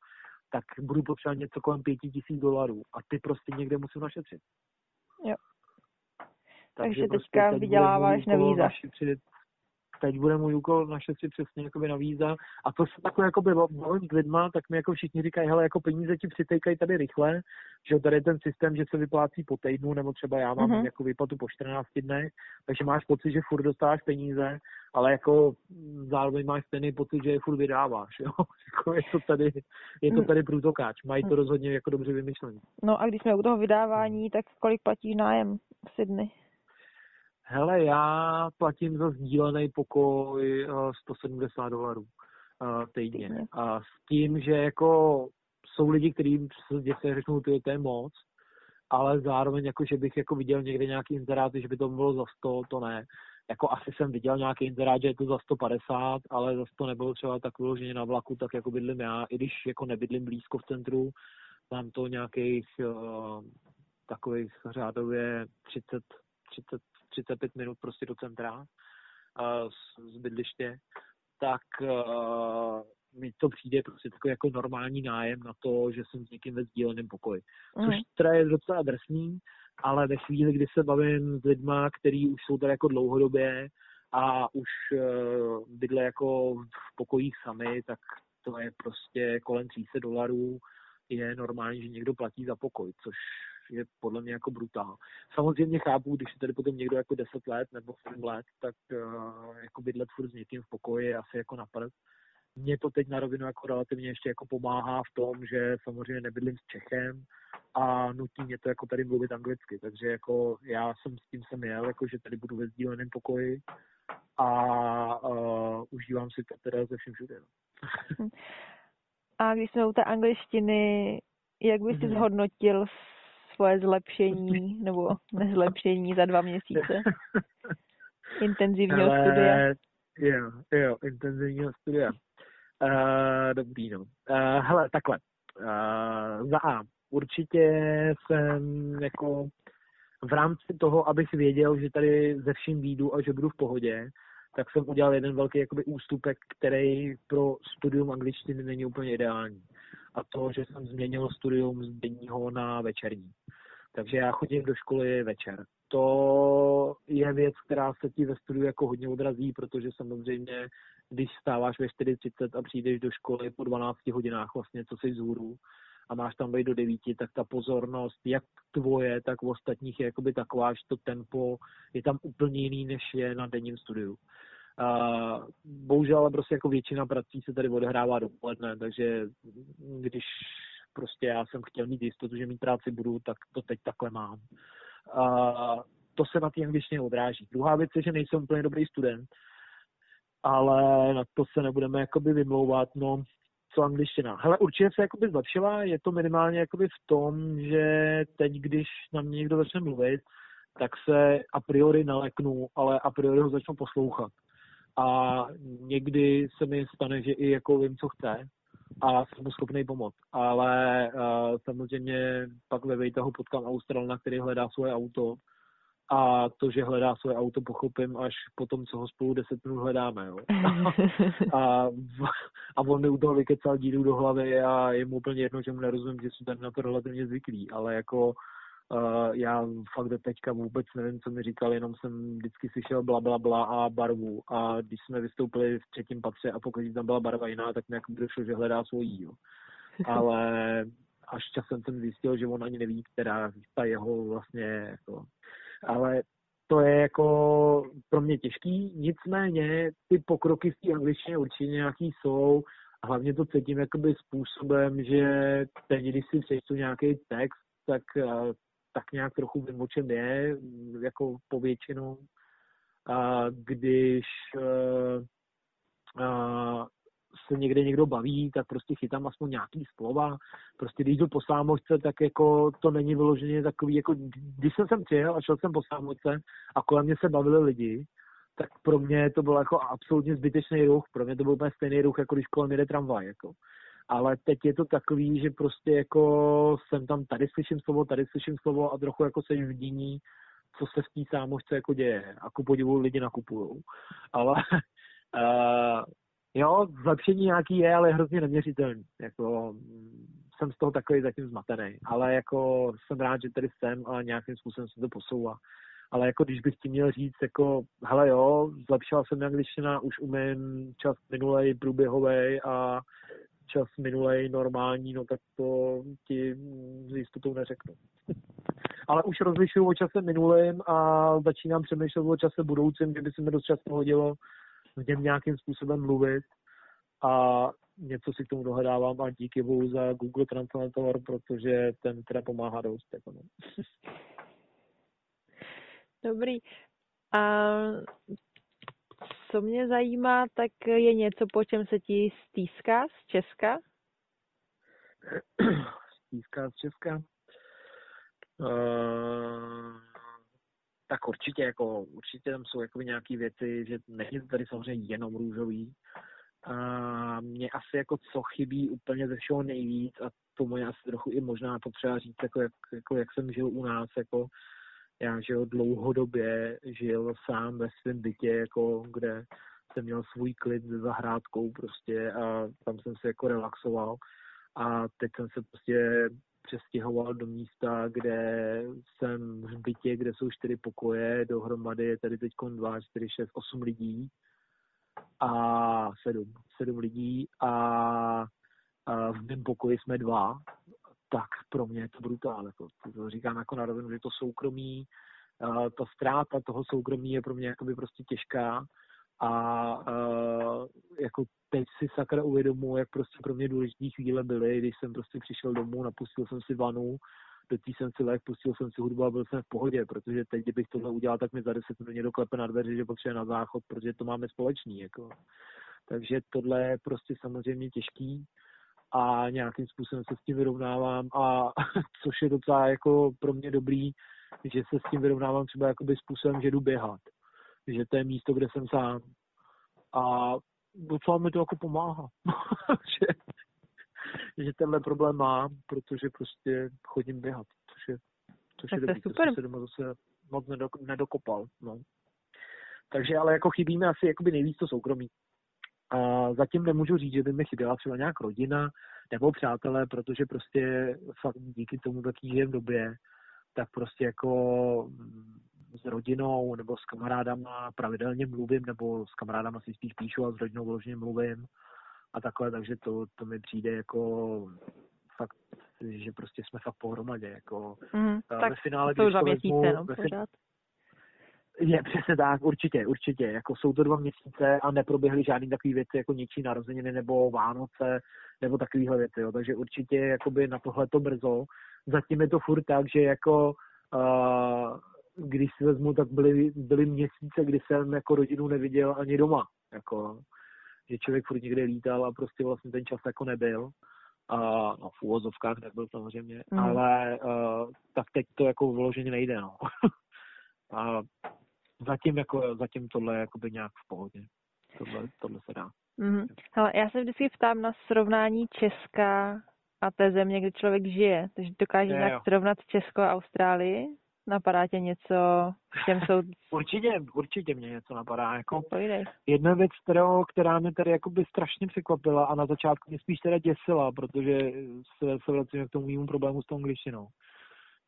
tak budu potřebovat něco kolem pěti tisíc dolarů a ty prostě někde musím našetřit. Jo. Takže, Takže teďka prostě vyděláváš na víza. Našetřit teď bude můj úkol našetřit přesně jakoby na víza. A to se takhle jako bavím s lidma, tak mi jako všichni říkají, hele, jako peníze ti přitejkají tady rychle, že tady je ten systém, že se vyplácí po týdnu, nebo třeba já mám mm-hmm. jako výplatu po 14 dnech, takže máš pocit, že furt dostáváš peníze, ale jako zároveň máš stejný pocit, že je furt vydáváš, jo. jako je to tady, je to mm. tady průtokáč, mají to mm. rozhodně jako dobře vymyšlené. No a když jsme u toho vydávání, tak kolik platíš nájem v Sydney? Hele, já platím za sdílený pokoj 170 eh, dolarů uh, týdně. A s tím, že jako jsou lidi, kteří se děti řeknou, to je moc, ale zároveň jako, že bych jako viděl někde nějaký inzeráty, že by to bylo za 100, to ne. Jako asi jsem viděl nějaký inzerát, že je to za 150, ale zase to nebylo třeba tak vyloženě na vlaku, tak jako bydlím já, i když jako nebydlím blízko v centru, mám to nějakých uh, takových řádově 30, 30 35 minut prostě do centra z, z bydliště, tak mi to přijde prostě takový jako normální nájem na to, že jsem s někým ve sdíleném pokoji. Což mm. teda je docela drsný, ale ve chvíli, kdy se bavím s lidma, kteří už jsou tady jako dlouhodobě a už uh, bydle jako v pokojích sami, tak to je prostě kolem 300 dolarů je normální, že někdo platí za pokoj, což je podle mě jako brutál. Samozřejmě chápu, když je tady potom někdo jako 10 let nebo 7 let, tak uh, jako bydlet furt s někým v pokoji je asi jako napad. Mně to teď na rovinu jako relativně ještě jako pomáhá v tom, že samozřejmě nebydlím s Čechem a nutí mě to jako tady mluvit anglicky, takže jako já jsem s tím jsem jel, jako že tady budu ve sdíleném pokoji a uh, užívám si to teda ze všem všude. No. A když jsme u té angličtiny, jak bys si mhm. zhodnotil svoje zlepšení nebo nezlepšení za dva měsíce intenzivního Ale, studia? Jo, jo, intenzivního studia. Uh, dobrý, no. Uh, hele, takhle. Uh, za A. Určitě jsem jako v rámci toho, abych věděl, že tady ze vším výjdu a že budu v pohodě, tak jsem udělal jeden velký jakoby ústupek, který pro studium angličtiny není úplně ideální. A to, že jsem změnil studium z denního na večerní. Takže já chodím do školy večer. to je věc, která se ti ve studiu jako hodně odrazí, protože samozřejmě, když stáváš ve 4.30 a přijdeš do školy po 12 hodinách vlastně, co jsi vzhůru, a máš tam být do 9, tak ta pozornost, jak tvoje, tak u ostatních je jakoby taková, že to tempo je tam úplně jiný, než je na denním studiu. Uh, bohužel ale prostě jako většina prací se tady odehrává dopoledne, takže když prostě já jsem chtěl mít jistotu, že mít práci budu, tak to teď takhle mám. Uh, to se na té angličtině odráží. Druhá věc je, že nejsem úplně dobrý student, ale na to se nebudeme jakoby vymlouvat. No, co angličtina. Hele, určitě se jakoby zlepšila, je to minimálně jakoby v tom, že teď, když na mě někdo začne mluvit, tak se a priori naleknu, ale a priori ho začnu poslouchat. A někdy se mi stane, že i jako vím, co chce a jsem mu schopný pomoct. Ale uh, samozřejmě pak ve Vejtahu potkám Australna, který hledá svoje auto a to, že hledá své auto, pochopím až po tom, co ho spolu 10 minut hledáme. Jo. a, a on mi u toho vykecal díru do hlavy a je mu úplně jedno, že mu nerozumím, že jsou tam na to relativně zvyklí, ale jako Uh, já fakt do teďka vůbec nevím, co mi říkal, jenom jsem vždycky slyšel bla, bla, bla a barvu. A když jsme vystoupili v třetím patře a pokud tam byla barva jiná, tak nějak došlo, že hledá svojí. Jo. Ale až časem jsem zjistil, že on ani neví, která ta jeho vlastně jako ale to je jako pro mě těžký, nicméně ty pokroky v té angličtině určitě nějaký jsou a hlavně to cítím jakoby způsobem, že teď, když si přečtu nějaký text, tak, eh, tak nějak trochu vím, o čem je, jako povětšinou. A když uh, uh, se někde někdo baví, tak prostě chytám aspoň nějaký slova. Prostě když jdu po sámočce, tak jako to není vyloženě takový, jako když jsem sem přijel a šel jsem po sámočce a kolem mě se bavili lidi, tak pro mě to byl jako absolutně zbytečný ruch. Pro mě to byl úplně stejný ruch, jako když kolem jede tramvaj. Jako. Ale teď je to takový, že prostě jako jsem tam, tady slyším slovo, tady slyším slovo a trochu jako se v díní, co se v té sámošce jako děje. A ku podivu lidi nakupujou. Ale uh, Jo, zlepšení nějaký je, ale je hrozně neměřitelný. Jako, jsem z toho takový zatím zmatený. Ale jako jsem rád, že tady jsem a nějakým způsobem se to posouvá. Ale jako když bych ti měl říct, jako, hele jo, zlepšila jsem angličtina, už umím čas minulej průběhový a čas minulej normální, no tak to ti s jistotou neřeknu. Ale už rozlišuju o čase minulém a začínám přemýšlet o čase budoucím, kdyby se mi dost často hodilo v něm nějakým způsobem mluvit a něco si k tomu dohledávám a díky bohu za Google Translator, protože ten teda pomáhá dost. Jako no. Dobrý. A co mě zajímá, tak je něco, po čem se ti stýská z Česka? stýská z Česka? Uh, tak určitě, jako, určitě tam jsou jako nějaké věci, že není to tady samozřejmě jenom růžový. A mě asi jako co chybí úplně ze všeho nejvíc a to mě asi trochu i možná potřeba říct, jako jak, jako jak jsem žil u nás, jako já žil dlouhodobě, žil sám ve svém bytě, jako kde jsem měl svůj klid za zahrádkou prostě a tam jsem se jako relaxoval. A teď jsem se prostě přestěhoval do místa, kde jsem v bytě, kde jsou čtyři pokoje, dohromady je tady teď dva, čtyři, šest, osm lidí a sedm, sedm lidí a, a v mém pokoji jsme dva, tak pro mě je to brutál. Jako, to říkám jako na rovinu, že to soukromí, ta ztráta toho soukromí je pro mě jakoby prostě těžká a uh, jako teď si sakra uvědomuji, jak prostě pro mě důležité chvíle byly, když jsem prostě přišel domů, napustil jsem si vanu, do té jsem si lek, pustil jsem si hudbu a byl jsem v pohodě, protože teď, kdybych tohle udělal, tak mi za deset minut někdo klepe na dveře, že potřebuje na záchod, protože to máme společný. Jako. Takže tohle je prostě samozřejmě těžký a nějakým způsobem se s tím vyrovnávám a což je docela jako pro mě dobrý, že se s tím vyrovnávám třeba jakoby způsobem, že jdu běhat že to je místo, kde jsem sám. A docela mi to jako pomáhá, že, že tenhle problém mám, protože prostě chodím běhat, což je, což je dobrý, super. to se doma zase moc nedokopal. No. Takže ale jako chybí mi asi jakoby nejvíc to soukromí. A zatím nemůžu říct, že by mi chyběla třeba nějak rodina nebo přátelé, protože prostě fakt díky tomu, jaký žijem době, tak prostě jako s rodinou nebo s kamarádama pravidelně mluvím, nebo s kamarádama si spíš píšu a s rodinou vložně mluvím a takhle, takže to, to mi přijde jako fakt, že prostě jsme fakt pohromadě. Jako, mm, tak ve finále, to už dva měsíce, no, pořád. Je přesně tak, určitě, určitě. Jako jsou to dva měsíce a neproběhly žádný takový věci jako něčí narozeniny nebo Vánoce nebo takovýhle věci, jo. Takže určitě jakoby na tohle to brzo. Zatím je to furt tak, že jako uh, když si vezmu, tak byly, byly měsíce, kdy jsem jako rodinu neviděl ani doma. Jako, že člověk furt někde lítal a prostě vlastně ten čas jako nebyl. A, no, v úvozovkách nebyl samozřejmě, mm. ale uh, tak teď to jako vyloženě nejde, no. a zatím, jako, zatím tohle je jakoby nějak v pohodě. Tohle, tohle se dá. Mm-hmm. Hele, já se vždycky ptám na srovnání Česka a té země, kde člověk žije. Takže dokážeš nějak srovnat Česko a Austrálii? Napadá tě něco, čem jsou... určitě, určitě mě něco napadá. Jako Pojdej. jedna věc, kterou, která mě tady jakoby strašně překvapila a na začátku mě spíš teda děsila, protože se, se vracím k tomu mému problému s tou angličtinou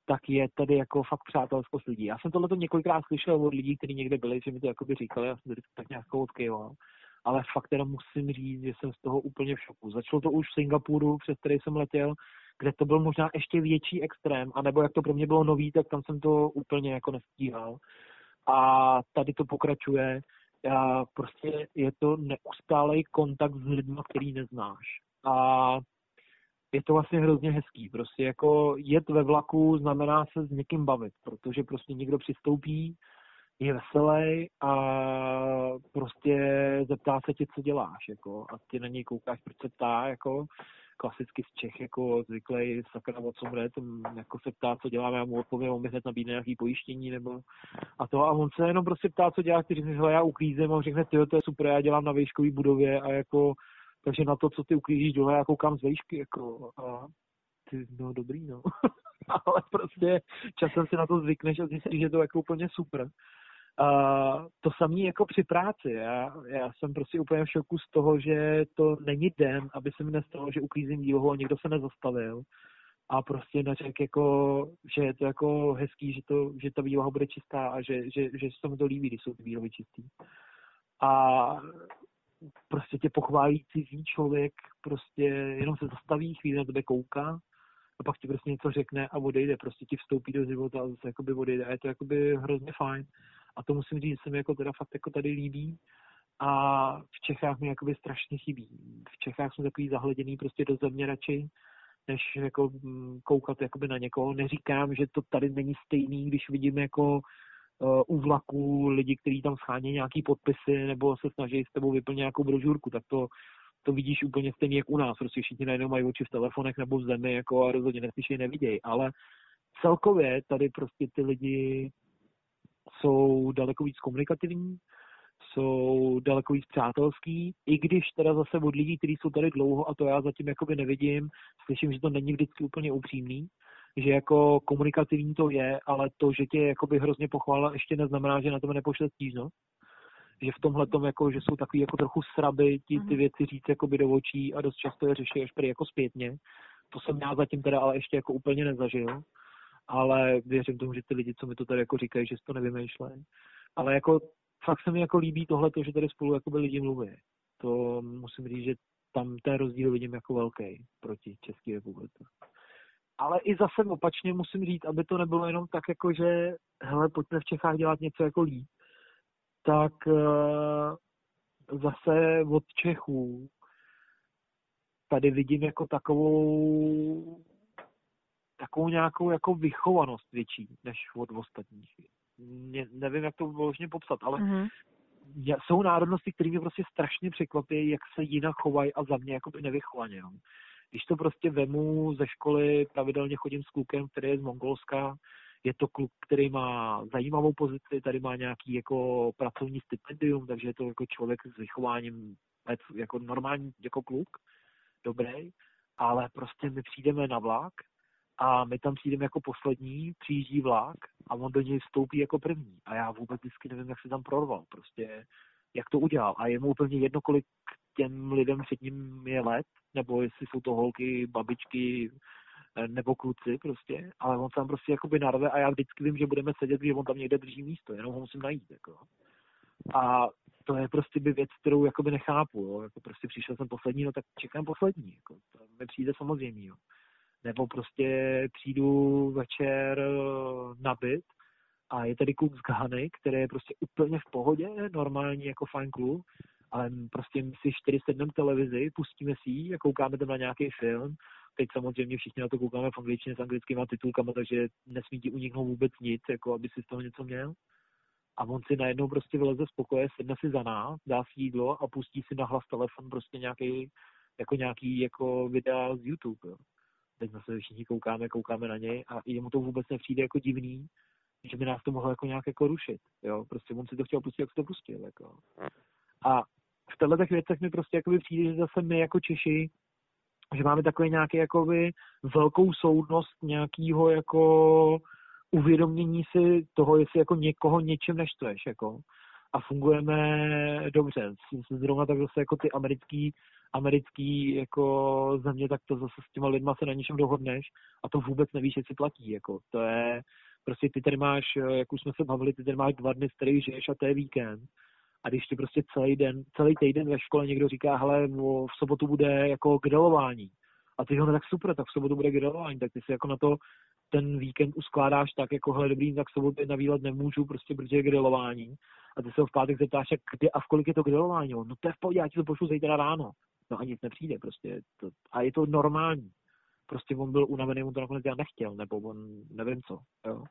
tak je tady jako fakt přátelskost lidí. Já jsem tohle několikrát slyšel od lidí, kteří někde byli, že mi to jakoby říkali, já jsem tady tak nějak odkýval. Ale fakt teda musím říct, že jsem z toho úplně v šoku. Začalo to už v Singapuru, přes který jsem letěl, kde to byl možná ještě větší extrém, anebo jak to pro mě bylo nový, tak tam jsem to úplně jako nestíhal. A tady to pokračuje. A prostě je to neustálý kontakt s lidmi, který neznáš. A je to vlastně hrozně hezký. Prostě jako jet ve vlaku znamená se s někým bavit, protože prostě někdo přistoupí, je veselý a prostě zeptá se tě, co děláš, jako, a ty na něj koukáš, proč se ptá, jako, klasicky z Čech, jako zvyklý sakra o co jde, jako se ptá, co děláme, já mu odpovím, on mi hned nabídne nějaký pojištění, nebo a to, a on se jenom prostě ptá, co děláš, ty hele, já uklízím, a on řekne, ty, to je super, já dělám na výškové budově a jako takže na to, co ty uklízíš dole, já koukám z vejšky, jako, a ty, no dobrý, no. Ale prostě časem si na to zvykneš a zjistíš, že to je jako úplně super. A to samé jako při práci. Já, já jsem prostě úplně v šoku z toho, že to není den, aby se mi nestalo, že uklízím dílhu a někdo se nezastavil a prostě neřekl jako, že je to jako hezký, že, to, že ta výloha bude čistá a že, že, že se mu to líbí, když jsou ty výlohy čistý. A prostě tě pochválí cizí člověk, prostě jenom se zastaví, chvíli na tebe kouká a pak ti prostě něco řekne a odejde, prostě ti vstoupí do života a zase jakoby odejde a je to jakoby hrozně fajn. A to musím říct, že se mi jako teda fakt jako tady líbí a v Čechách mi jakoby strašně chybí. V Čechách jsem takový zahleděný prostě do země radši, než jako mm, koukat jakoby na někoho. Neříkám, že to tady není stejný, když vidím jako u vlaku lidi, kteří tam schání nějaký podpisy nebo se snaží s tebou vyplnit nějakou brožurku, tak to, to vidíš úplně stejně jak u nás. Prostě všichni najednou mají oči v telefonech nebo v zemi jako a rozhodně neslyší, nevidějí. Ale celkově tady prostě ty lidi jsou daleko víc komunikativní, jsou daleko víc přátelský, i když teda zase od lidí, kteří jsou tady dlouho a to já zatím jakoby nevidím, slyším, že to není vždycky úplně upřímný, že jako komunikativní to je, ale to, že tě jakoby hrozně pochválila, ještě neznamená, že na tebe nepošle stížnost. Že v tomhle tom, jako, že jsou takový jako trochu sraby ti ty mhm. věci říct jakoby do očí a dost často je řeší až jako zpětně. To jsem já zatím teda ale ještě jako úplně nezažil. Ale věřím tomu, že ty lidi, co mi to tady jako říkají, že si to nevymýšlejí. Ale jako fakt se mi jako líbí tohle, že tady spolu jako by lidi mluví. To musím říct, že tam ten rozdíl vidím jako velký proti České republice ale i zase opačně musím říct, aby to nebylo jenom tak jako, že hele, pojďme v Čechách dělat něco jako líp, tak uh, zase od Čechů tady vidím jako takovou takovou nějakou jako vychovanost větší než od ostatních. Ne, nevím, jak to vložně popsat, ale mm-hmm. jsou národnosti, které mě prostě strašně překvapí, jak se jinak chovají a za mě jako by nevychovaně. No. Když to prostě vemu ze školy, pravidelně chodím s klukem, který je z Mongolska, je to kluk, který má zajímavou pozici, tady má nějaký jako pracovní stipendium, takže je to jako člověk s vychováním jako normální jako kluk, dobrý, ale prostě my přijdeme na vlak a my tam přijdeme jako poslední, přijíždí vlak a on do něj vstoupí jako první. A já vůbec vždycky nevím, jak se tam prorval, prostě jak to udělal. A je mu úplně jedno, kolik těm lidem před ním je let, nebo jestli jsou to holky, babičky, eh, nebo kluci prostě, ale on tam prostě jakoby narve a já vždycky vím, že budeme sedět, že on tam někde drží místo, jenom ho musím najít, jako. A to je prostě by věc, kterou jakoby nechápu, jo. Jako prostě přišel jsem poslední, no tak čekám poslední, jako. To mi přijde samozřejmě, jo. Nebo prostě přijdu večer eh, na byt a je tady kluk z Ghany, který je prostě úplně v pohodě, normální jako fajn kluk, ale prostě my si čtyři sedneme televizi, pustíme si ji a koukáme tam na nějaký film. Teď samozřejmě všichni na to koukáme v angličtině s anglickými titulkami, takže nesmí ti uniknout vůbec nic, jako aby si z toho něco měl. A on si najednou prostě vyleze z pokoje, sedne si za nás, dá si jídlo a pustí si na hlas telefon prostě nějaký, jako nějaký jako videa z YouTube. Jo. Teď se všichni koukáme, koukáme na něj a jemu to vůbec nepřijde jako divný, že by nás to mohlo jako nějak jako rušit. Jo. Prostě on si to chtěl pustit, jak se to pustil. Jako. A v těchto těch věcech mi prostě jakoby přijde, že zase my jako Češi, že máme takový nějaký jakoby velkou soudnost nějakého jako uvědomění si toho, jestli jako někoho něčem neštveš, jako a fungujeme dobře. Zrovna tak zase jako ty americký, americký jako země, tak to zase s těma lidma se na něčem dohodneš a to vůbec nevíš, jestli platí. Jako. To je, prostě ty tady máš, jak už jsme se bavili, ty tady máš dva dny, z kterých žiješ a to je víkend a když ti prostě celý den, celý týden ve škole někdo říká, hele, v sobotu bude jako grilování. A ty ho no tak super, tak v sobotu bude grilování, tak ty si jako na to ten víkend uskládáš tak, jako hele, dobrý, tak v sobotu na výlet nemůžu, prostě protože je grilování. A ty se ho v pátek zeptáš, jak kde a v kolik je to grilování. No to je v pohodě, já ti to pošlu zítra ráno. No a nic nepřijde prostě. To, a je to normální. Prostě on byl unavený, on to nakonec já nechtěl, nebo on nevím co. Jo.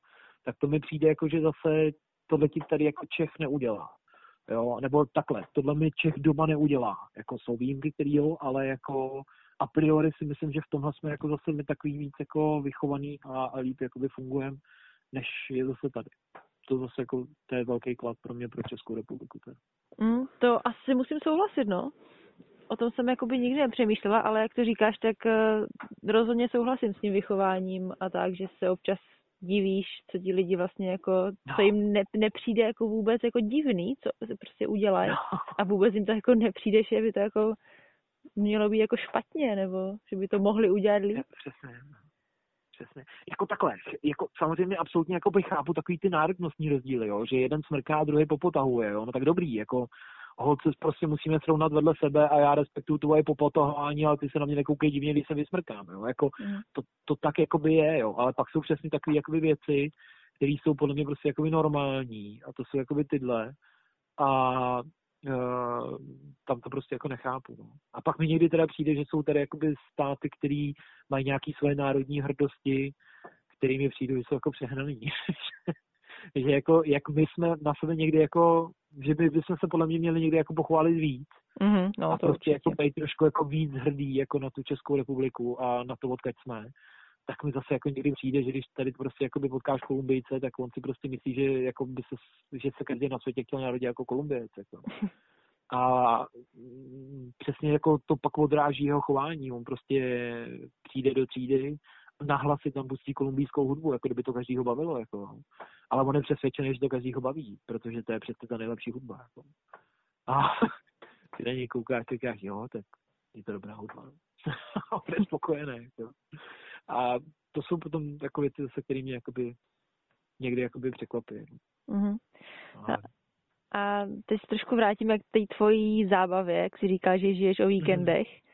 Tak to mi přijde jako, že zase tohle ti tady jako Čech neudělá. Jo, nebo takhle, tohle mi Čech doma neudělá. Jako jsou výjimky, který jo, ale jako a priori si myslím, že v tomhle jsme jako zase my takový víc jako vychovaný a, a líp jakoby fungujeme, než je zase tady. To zase jako, to je velký klad pro mě, pro Českou republiku. Mm, to asi musím souhlasit, no. O tom jsem jakoby nikdy nepřemýšlela, ale jak to říkáš, tak uh, rozhodně souhlasím s tím vychováním a tak, že se občas divíš, co ti lidi vlastně jako, no. co jim ne, nepřijde jako vůbec jako divný, co se prostě udělají no. a vůbec jim to jako nepřijde, že by to jako mělo být jako špatně, nebo že by to mohli udělat líp. Přesně. Přesně. Jako takhle, jako samozřejmě absolutně jako bych chápu takový ty národnostní rozdíly, jo, že jeden smrká a druhý popotahuje, jo, no tak dobrý, jako holce prostě musíme srovnat vedle sebe a já respektuju tvoje popotahování, ale ty se na mě nekoukej divně, když se vysmrkám, jo, jako mm. to, to tak jakoby je, jo, ale pak jsou přesně takové jakoby věci, které jsou podle mě prostě jakoby normální a to jsou jakoby tyhle a uh, tam to prostě jako nechápu. No. A pak mi někdy teda přijde, že jsou tady jakoby státy, které mají nějaké své národní hrdosti, kterými přijdu, že jsou jako přehnaný. že jako, jak my jsme na sebe někdy jako, že by, bychom se podle mě měli někdy jako pochválit víc. Mm-hmm, no, a to prostě jako být trošku jako víc hrdý jako na tu Českou republiku a na to, odkud jsme tak mi zase jako někdy přijde, že když tady prostě jako by potkáš Kolumbijce, tak on si prostě myslí, že jako by se, že se každý na světě chtěl narodit jako Kolumbijec. Jako. A mm, přesně jako to pak odráží jeho chování. On prostě přijde do třídy, nahlas si tam pustí kolumbijskou hudbu, jako kdyby to každýho bavilo. Jako. Ale on je přesvědčený, že to každýho baví, protože to je přece ta nejlepší hudba. Jako. A ty na něj koukáš, říkáš, jo, tak je to dobrá hudba. on je spokojený. Jako. A to jsou potom takové věci, se kterými jakoby někdy jakoby překvapí. Mm-hmm. A, a teď se trošku vrátíme k té tvojí zábavě, jak si říkáš, že žiješ o víkendech. Mm.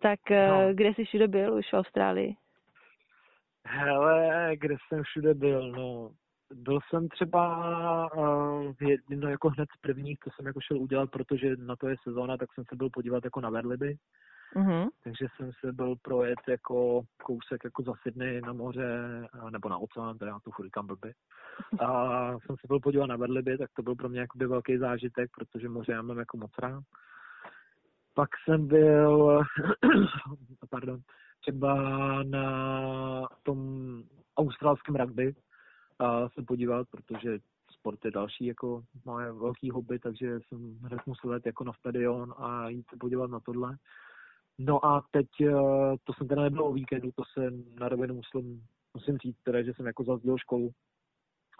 Tak no. kde jsi všude byl už v Austrálii? Hele, kde jsem všude byl, no. Byl jsem třeba uh, jedno jako hned z prvních, co jsem jako šel udělat, protože na to je sezóna, tak jsem se byl podívat jako na Verliby. Mm-hmm. Takže jsem se byl projet jako kousek jako za Sydney na moře, nebo na oceán, teda tu furt říkám blbě. A jsem se byl podívat na Verliby, tak to byl pro mě jakoby velký zážitek, protože moře já mám jako moc rád. Pak jsem byl, pardon, třeba na tom australském rugby a se podívat, protože sport je další jako moje velký hobby, takže jsem hned musel jít jako na stadion a jít se podívat na tohle. No a teď, eh, to jsem teda nebyl o víkendu, to jsem na rovinu musím, musím říct teda, že jsem jako zazdil školu.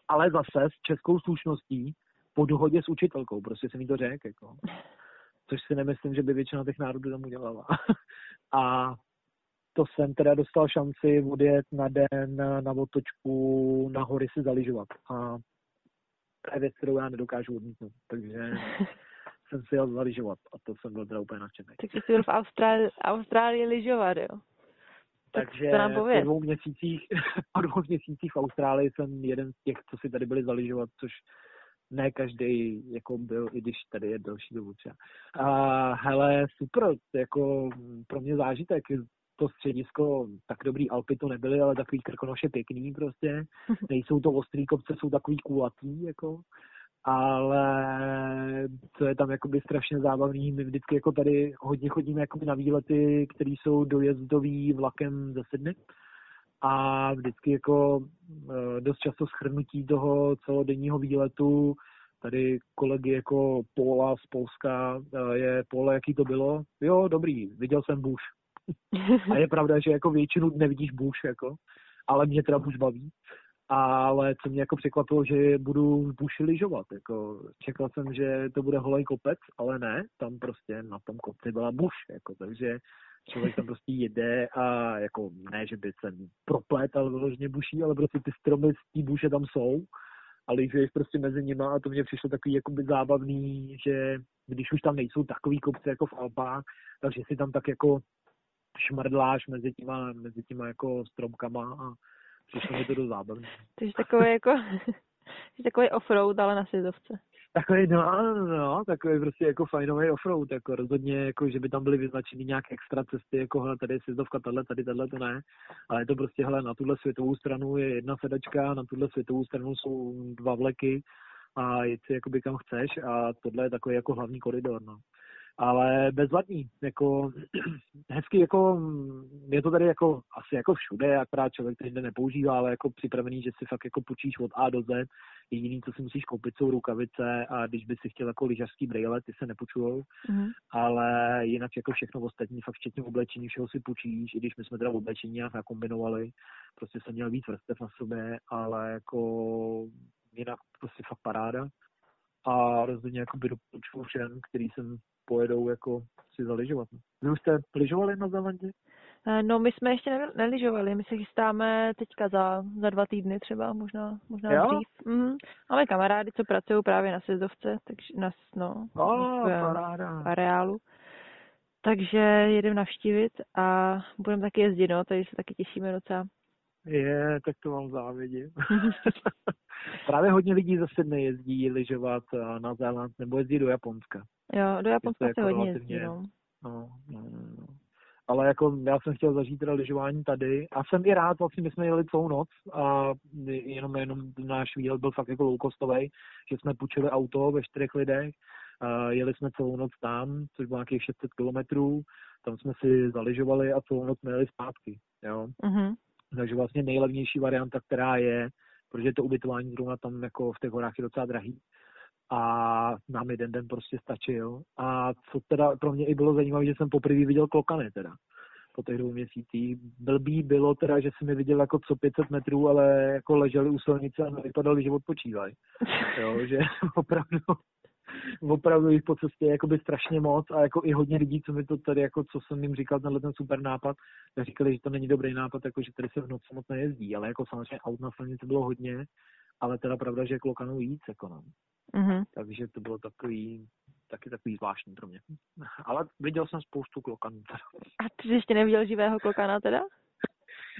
Ale zase s českou slušností po dohodě s učitelkou, prostě jsem jí to řekl, jako. Což si nemyslím, že by většina těch národů tam udělala. a to jsem teda dostal šanci odjet na den na otočku na hory si zaližovat. A to je věc, kterou já nedokážu odmítnout. Takže jsem si jel zaližovat a to jsem byl teda úplně nadšený. Takže jsi byl v Austrálii, Austrálii lyžovat, jo? Tak Takže to nám po dvou měsících, po dvou měsících v Austrálii jsem jeden z těch, co si tady byli zaližovat, což ne každý jako byl, i když tady je delší dobu třeba. A hele, super, jako pro mě zážitek, to středisko, tak dobrý Alpy to nebyly, ale takový krkonoše pěkný prostě. Nejsou to ostrý kopce, jsou takový kulatý, jako. Ale co je tam jakoby strašně zábavný, my vždycky jako tady hodně chodíme jakoby na výlety, které jsou dojezdový vlakem ze Sydney a vždycky jako eh, dost často schrnutí toho celodenního výletu tady kolegy jako Pola z Polska eh, je Pole, jaký to bylo? Jo, dobrý, viděl jsem Bush. A je pravda, že jako většinu nevidíš Bush, jako, ale mě teda Bush baví. Ale co mě jako překvapilo, že budu v buši lyžovat. Jako, čekal jsem, že to bude holej kopec, ale ne, tam prostě na tom kopci byla buš. Jako, takže člověk tam prostě jede a jako ne, že by se proplétal vyloženě buší, ale prostě ty stromy z té buše tam jsou a lyžuješ prostě mezi nima a to mě přišlo takový jakoby zábavný, že když už tam nejsou takový kopce jako v Alpách, takže si tam tak jako šmrdláš mezi těma, mezi těma jako stromkama a přišlo mi to do zábavné. Takže takový jako, takový offroad, ale na sjezdovce. Takový, no, no, no, takový prostě jako fajnový offroad, jako rozhodně, jako, že by tam byly vyznačeny nějak extra cesty, jako hele, tady je sjezdovka, tahle, tady, tahle, to ne, ale je to prostě, hele, na tuhle světovou stranu je jedna sedačka, na tuhle světovou stranu jsou dva vleky a jít si jakoby kam chceš a tohle je takový jako hlavní koridor, no ale bezvadný, jako hezky, jako je to tady jako asi jako všude, akorát člověk to jinde nepoužívá, ale jako připravený, že si fakt jako počíš od A do Z. Jediný, co si musíš koupit, jsou rukavice a když by si chtěl jako lyžařský brýle, ty se nepůjčujou, mm. ale jinak jako všechno ostatní, fakt včetně oblečení, všeho si půjčíš, i když my jsme teda oblečení nějak nakombinovali, prostě jsem měl víc vrstev na sobě, ale jako jinak prostě fakt paráda a rozhodně jako by doporučuju všem, který jsem pojedou jako si zaližovat. Vy už jste lyžovali na Zelandě? Eh, no, my jsme ještě ne- neližovali, my se chystáme teďka za, za dva týdny třeba, možná, možná jo? dřív. Mm. Máme kamarády, co pracují právě na sezdovce, takže na, no, oh, v areálu. Takže jedeme navštívit a budeme taky jezdit, no, takže se taky těšíme docela. Je, tak to vám závidím. Právě hodně lidí zase nejezdí lyžovat eh, na Zéland nebo jezdí do Japonska. Jo, do Japonska se jako hodně jezdí, no. No, no, no. Ale jako já jsem chtěl zažít teda lyžování tady a jsem i rád, vlastně my jsme jeli celou noc a jenom, jenom náš výlet byl fakt jako low costový, že jsme půjčili auto ve čtyřech lidech, a jeli jsme celou noc tam, což bylo nějakých 600 kilometrů, tam jsme si zaližovali a celou noc jsme jeli zpátky, jo. Uh-huh. Takže vlastně nejlevnější varianta, která je, protože to ubytování zrovna tam jako v těch horách je docela drahý, a nám jeden den prostě stačil. A co teda pro mě i bylo zajímavé, že jsem poprvé viděl klokany teda po těch dvou měsících. Blbý bylo teda, že jsem je viděl jako co 500 metrů, ale jako leželi u silnice a vypadali, že odpočívají. Jo, že opravdu opravdu jich po cestě jakoby strašně moc a jako i hodně lidí, co mi to tady, jako co jsem jim říkal, tenhle ten super nápad, tak říkali, že to není dobrý nápad, jako že tady se v noci moc nejezdí, ale jako samozřejmě aut na silnici bylo hodně, ale teda pravda, že klokanů víc, jako no. Mm-hmm. Takže to bylo takový, taky takový zvláštní pro mě. Ale viděl jsem spoustu klokanů. Teda. A ty jsi ještě neviděl živého klokana teda?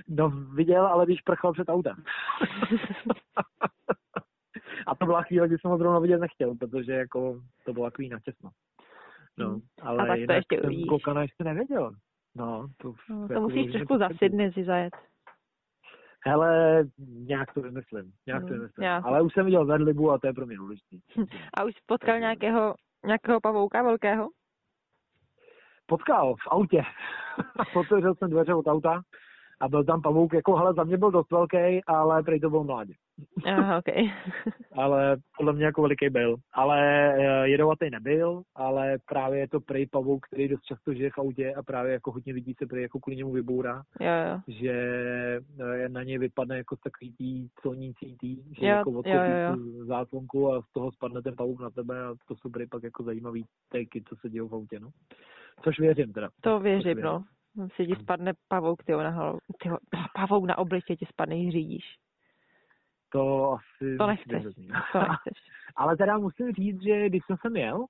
No viděl, ale když prchal před autem. A to byla chvíle, kdy jsem ho zrovna vidět nechtěl, protože jako to bylo takový načesno. No, hmm. ale a tak to ještě ten klokana ještě nevěděl. No, to, no, to jako musíš trošku za Sydney si zajet. Hele, nějak to vymyslím, nějak to hmm, vymyslím. Nějak. Ale už jsem viděl vedlibu a to je pro mě důležitý. A už potkal nějakého, nějakého pavouka velkého? Potkal v autě. Otevřel jsem dveře od auta a byl tam pavouk, jako hele, za mě byl dost velký, ale prej to byl mládě. Aha, okay. ale podle mě jako veliký byl. Ale eh, jedovatý nebyl, ale právě je to prej pavouk, který dost často žije v autě a právě jako hodně lidí se prej jako kvůli němu vybourá. Jo, jo. Že eh, na ně vypadne jako takový tý colnící tý, že jo, jako odkopí zátlonku a z toho spadne ten pavouk na tebe a to jsou prej pak jako zajímavý tejky, co se dějí v autě, no. Což věřím teda. To věřím, věřím. no. Si ti spadne pavouk, tyjo, na hlavu. Tyjo, pavouk na obličě ti spadne, řídíš. To asi... To nechceš, to nechceš. Ale teda musím říct, že když jsem sem jel,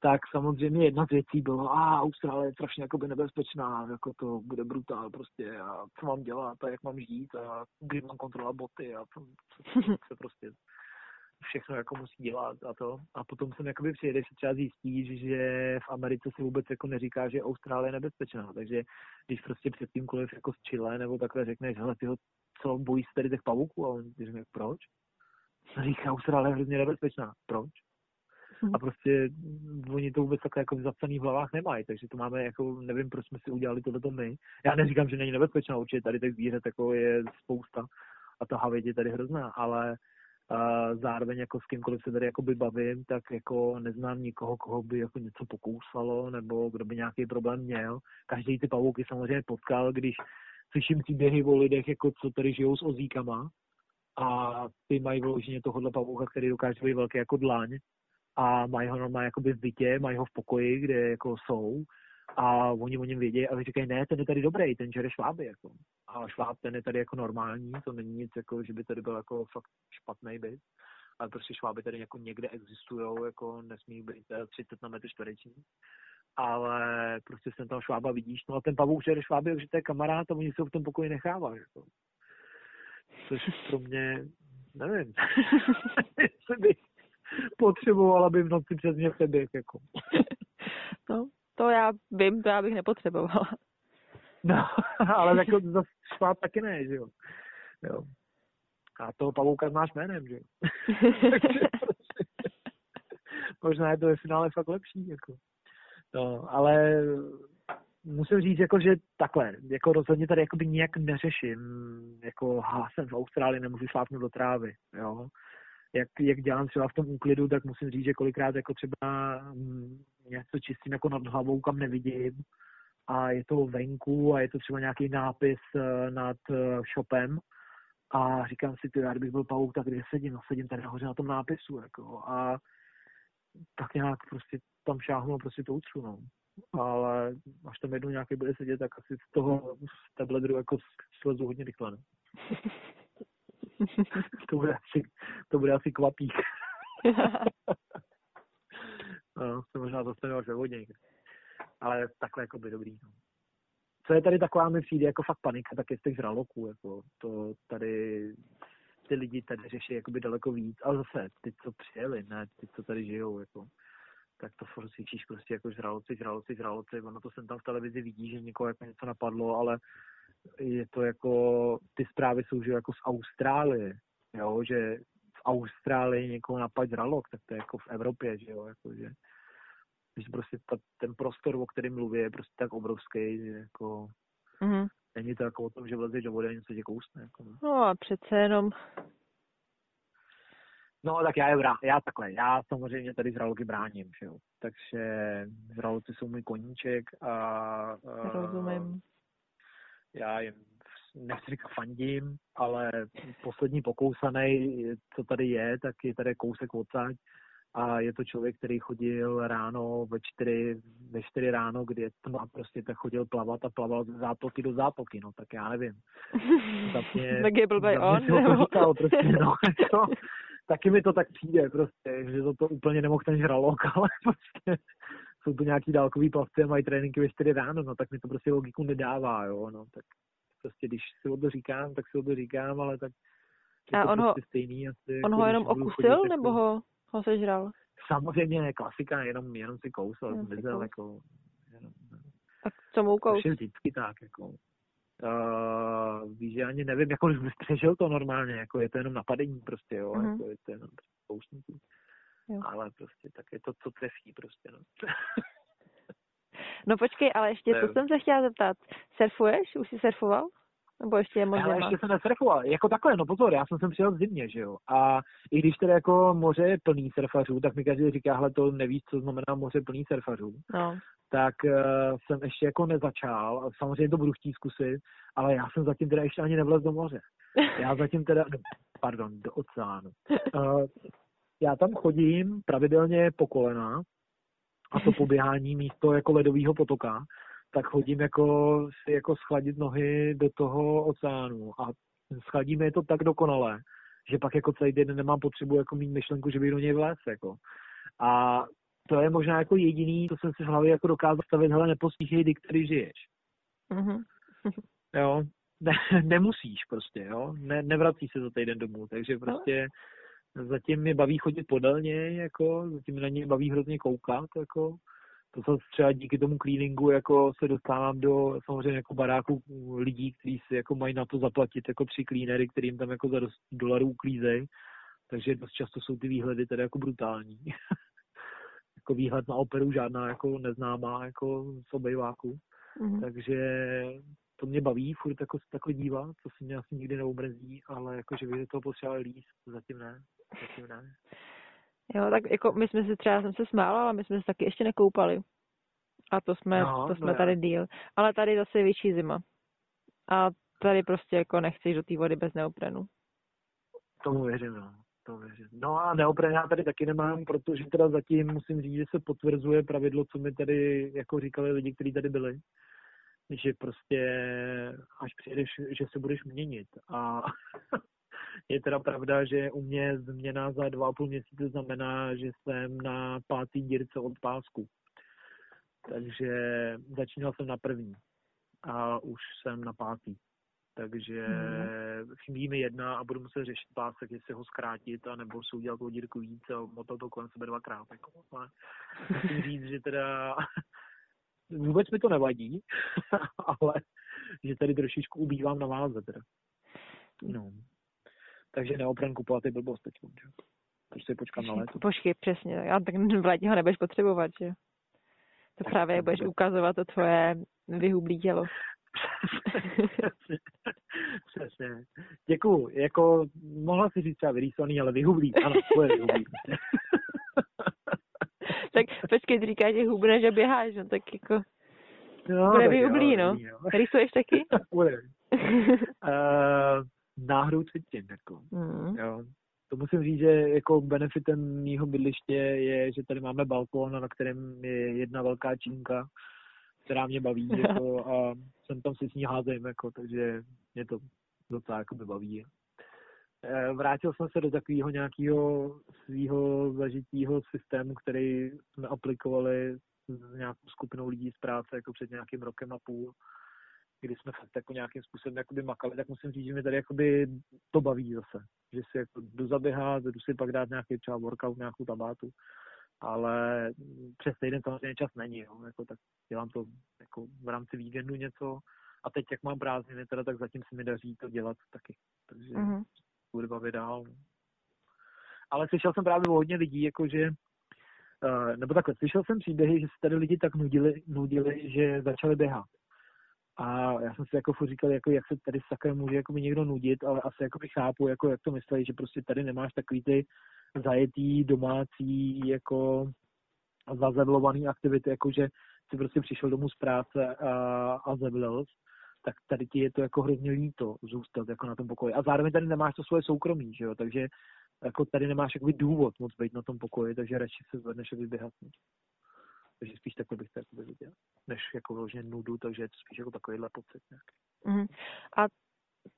tak samozřejmě jedna z věcí bylo, a Austrálie je strašně jakoby nebezpečná, jako to bude brutál prostě a co mám dělat a jak mám žít a kdy mám kontrolovat boty a co, co, co, co prostě všechno jako musí dělat a to. A potom jsem jakoby přijede si třeba zjistí, že v Americe se vůbec jako neříká, že Austrálie je nebezpečná. Takže když prostě před tímkoliv jako z Chile nebo takhle řekneš, hele, tyho, co bojí se tady těch pavuků? A on říká, proč? A říká, Austrálie je hrozně nebezpečná. Proč? Mhm. A prostě oni to vůbec takhle jako v hlavách nemají, takže to máme jako, nevím, proč jsme si udělali tohleto my. Já neříkám, že není nebezpečná, určitě tady těch zvířat jako je spousta a ta havěť je tady hrozná, ale a zároveň jako s kýmkoliv se tady jakoby bavím, tak jako neznám nikoho, koho by jako něco pokousalo, nebo kdo by nějaký problém měl. Každý ty pavouky samozřejmě potkal, když slyším příběhy o lidech, jako co tady žijou s ozíkama, a ty mají vloženě tohohle pavouka, který dokáže být velký jako dlaň. A mají ho normálně jakoby v bytě, mají ho v pokoji, kde jako jsou a oni o něm vědí a říkají, ne, ten je tady dobrý, ten žere šváby, jako. A šváb ten je tady jako normální, to není nic, jako, že by tady byl jako fakt špatný byt, ale prostě šváby tady jako někde existují, jako nesmí být 30 na metr čtvereční. Ale prostě jsem tam švába vidíš, no a ten pavouk žere šváby, že to je kamarád a oni se v tom pokoji nechávají, jako. Což pro mě, nevím, jestli bych potřeboval, aby v noci přes mě přeběh, jako. No, to já vím, to já bych nepotřebovala. No, ale jako zase šváb taky ne, že jo. jo. A toho pavouka znáš jménem, že jo. Možná je to ve finále fakt lepší, jako. No, ale musím říct, jako, že takhle, jako rozhodně tady jakoby nějak neřeším, jako, ha, jsem v Austrálii, nemůžu šlápnout do trávy, jo jak, jak dělám třeba v tom úklidu, tak musím říct, že kolikrát jako třeba mm, něco čistím jako nad hlavou, kam nevidím a je to venku a je to třeba nějaký nápis eh, nad eh, shopem a říkám si, ty, já kdybych byl pavouk, tak kde sedím? No sedím tady nahoře na tom nápisu, jako a tak nějak prostě tam šáhnu a prostě to utřu, no. Ale až tam jednou nějaký bude sedět, tak asi z toho z tabledru jako slezu hodně rychle, ne? to, bude asi, to bude asi kvapík. no, se možná zastavil až ve. Ale takhle jako by dobrý. No. Co je tady taková mi přijde jako fakt panika, tak je z těch žraloků. Jako to tady ty lidi tady řeší jakoby daleko víc, ale zase ty, co přijeli, ne ty, co tady žijou, jako, tak to furt cvičíš prostě jako žraloci, žraloci, žraloci, ono to jsem tam v televizi vidí, že někoho jako něco napadlo, ale je to jako, ty zprávy jsou že jako z Austrálie, jo, že v Austrálii někoho napadl žralok, tak to je jako v Evropě, že jo, jako, že, že prostě ta, ten prostor, o kterém mluví, je prostě tak obrovský, že jako mm-hmm. není to jako o tom, že vlezeš do vody a něco tě kousne. Jako, no. no a přece jenom No, tak já je vrá, já takhle, já samozřejmě tady žraloky bráním, že jo. Takže žraloci jsou můj koníček a, a Rozumím já jim nechci říkat fandím, ale poslední pokousaný, co tady je, tak je tady kousek odsaď a je to člověk, který chodil ráno ve čtyři, ve čtyři ráno, kdy je tma, prostě tak chodil plavat a plaval z zátoky do zátoky, no tak já nevím. mě, tak je blbej on, to říkal, prostě, no, jako, taky mi to tak přijde, prostě, že to, to úplně nemohl ten žralok, ale prostě jsou to nějaký dálkový plavci a mají tréninky ve 4 ráno, no tak mi to prostě logiku nedává, jo, no tak prostě když si o to říkám, tak si o to říkám, ale tak a on prostě ho, stejný asi, on jako, ho jenom okusil, chodit, nebo ho, ho sežral? Samozřejmě klasika, jenom, jenom si kousl, jenom zmizel, jako, jenom, a co mu kous? vždycky tak, jako. Uh, víš, že ani nevím, jako přežil to normálně, jako je to jenom napadení prostě, jo, uh-huh. jako je to jenom kousnutí. Jo. Ale prostě tak je to, co trefí prostě, no. no počkej, ale ještě, co jsem se chtěla zeptat. Surfuješ? Už jsi surfoval? Nebo ještě je moc Ale ještě jsem nesurfoval. Jako takhle, no pozor, já jsem sem přijel v zimě, že jo. A i když tedy jako moře je plný surfařů, tak mi každý říká, hele, to nevíš, co znamená moře plný surfařů. No. Tak uh, jsem ještě jako nezačal. Samozřejmě to budu chtít zkusit, ale já jsem zatím teda ještě ani nevlez do moře. Já zatím teda, pardon, do oceánu. Uh, já tam chodím pravidelně po kolena a to poběhání místo jako ledového potoka, tak chodím jako si jako schladit nohy do toho oceánu a schladíme je to tak dokonale, že pak jako celý den nemám potřebu jako mít myšlenku, že bych do něj vlez, jako. A to je možná jako jediný, co jsem si v hlavě jako dokázal stavit, hele, nepostíchej, kdy který žiješ. Mm-hmm. jo, ne, nemusíš prostě, jo, ne, nevrací se za týden domů, takže no. prostě no. Zatím mě baví chodit podélně, jako, zatím na ně baví hrozně koukat, jako, to se třeba díky tomu cleaningu jako se dostávám do samozřejmě jako baráku lidí, kteří si jako mají na to zaplatit jako tři cleanery, kterým tam jako za dost dolarů uklízej, takže dost často jsou ty výhledy tedy jako brutální. jako výhled na operu žádná jako neznámá jako z obejváku. Mm-hmm. Takže to mě baví, furt jako se takhle dívat, co si mě asi nikdy neumrzí, ale jako, že by do toho potřeboval líst, zatím ne, zatím ne. Jo, tak jako my jsme si třeba, jsem se smála, ale my jsme se taky ještě nekoupali. A to jsme, no, to jsme no tady díl. Ale tady zase je větší zima. A tady prostě jako nechceš do té vody bez neoprenu. Tomu věřím, no. To věřím. No a neopren já tady taky nemám, protože teda zatím musím říct, že se potvrzuje pravidlo, co mi tady jako říkali lidi, kteří tady byli, že prostě až přijedeš, že se budeš měnit. A je teda pravda, že u mě změna za dva a půl měsíce znamená, že jsem na pátý dírce od pásku. Takže začínal jsem na první a už jsem na pátý. Takže mm. chybí mi jedna a budu muset řešit pásek, jestli ho zkrátit, anebo si udělat tu dírku víc a motat to kolem sebe dvakrát. Jako. Ale musím říct, že teda vůbec mi to nevadí, ale že tady trošičku ubývám na váze teda. No. Takže neopren kupovat je blbost teď, že? Prostě počkám na léto. Počkej, přesně. Já tak v létě ho nebudeš potřebovat, že? To právě budeš ukazovat to tvoje vyhublý tělo. Přesně. Děkuju. Jako, mohla si říct třeba vyrýsovaný, ale vyhublý. Ano, to je vyhublý. tak počkej, ty říkáš, že hubne, že běháš, no tak jako... No, bude vyhublý, no. Jo. Rýsuješ taky? bude. uh, náhodou cítím, jako. Mm. Jo. To musím říct, že jako benefitem mýho bydliště je, že tady máme balkón, na kterém je jedna velká čínka, která mě baví jako, a jsem tam si s ní házím, jako, takže mě to docela jako baví. Eh, vrátil jsem se do takového nějakého svého zažitého systému, který jsme aplikovali s nějakou skupinou lidí z práce jako před nějakým rokem a půl kdy jsme fakt jako nějakým způsobem jakoby makali, tak musím říct, že mi tady jakoby to baví zase. Že si jako jdu zaběhat, jdu si pak dát nějaký třeba workout, nějakou tabátu, ale přes týden samozřejmě čas není, jo. Jako, tak dělám to jako v rámci víkendu něco a teď, jak mám prázdniny, teda, tak zatím se mi daří to dělat taky. Takže mm-hmm. budu bavit dál. Ale slyšel jsem právě o hodně lidí, jako že Uh, nebo takhle, slyšel jsem příběhy, že se tady lidi tak nudili, nudili že začali běhat. A já jsem si jako furt říkal, jako jak se tady sakra může jako mi někdo nudit, ale asi jako chápu, jako jak to myslí, že prostě tady nemáš takový ty zajetý domácí jako zazevlovaný aktivity, jako že si prostě přišel domů z práce a, a zevlil, tak tady ti je to jako hrozně líto zůstat jako na tom pokoji. A zároveň tady nemáš to svoje soukromí, že jo, takže jako tady nemáš jakoby důvod moc být na tom pokoji, takže radši se zvedneš a vyběhat. Takže spíš takhle bych to viděl, než jako vložně nudu, takže je to spíš jako takovýhle pocit nějaký. Mm. A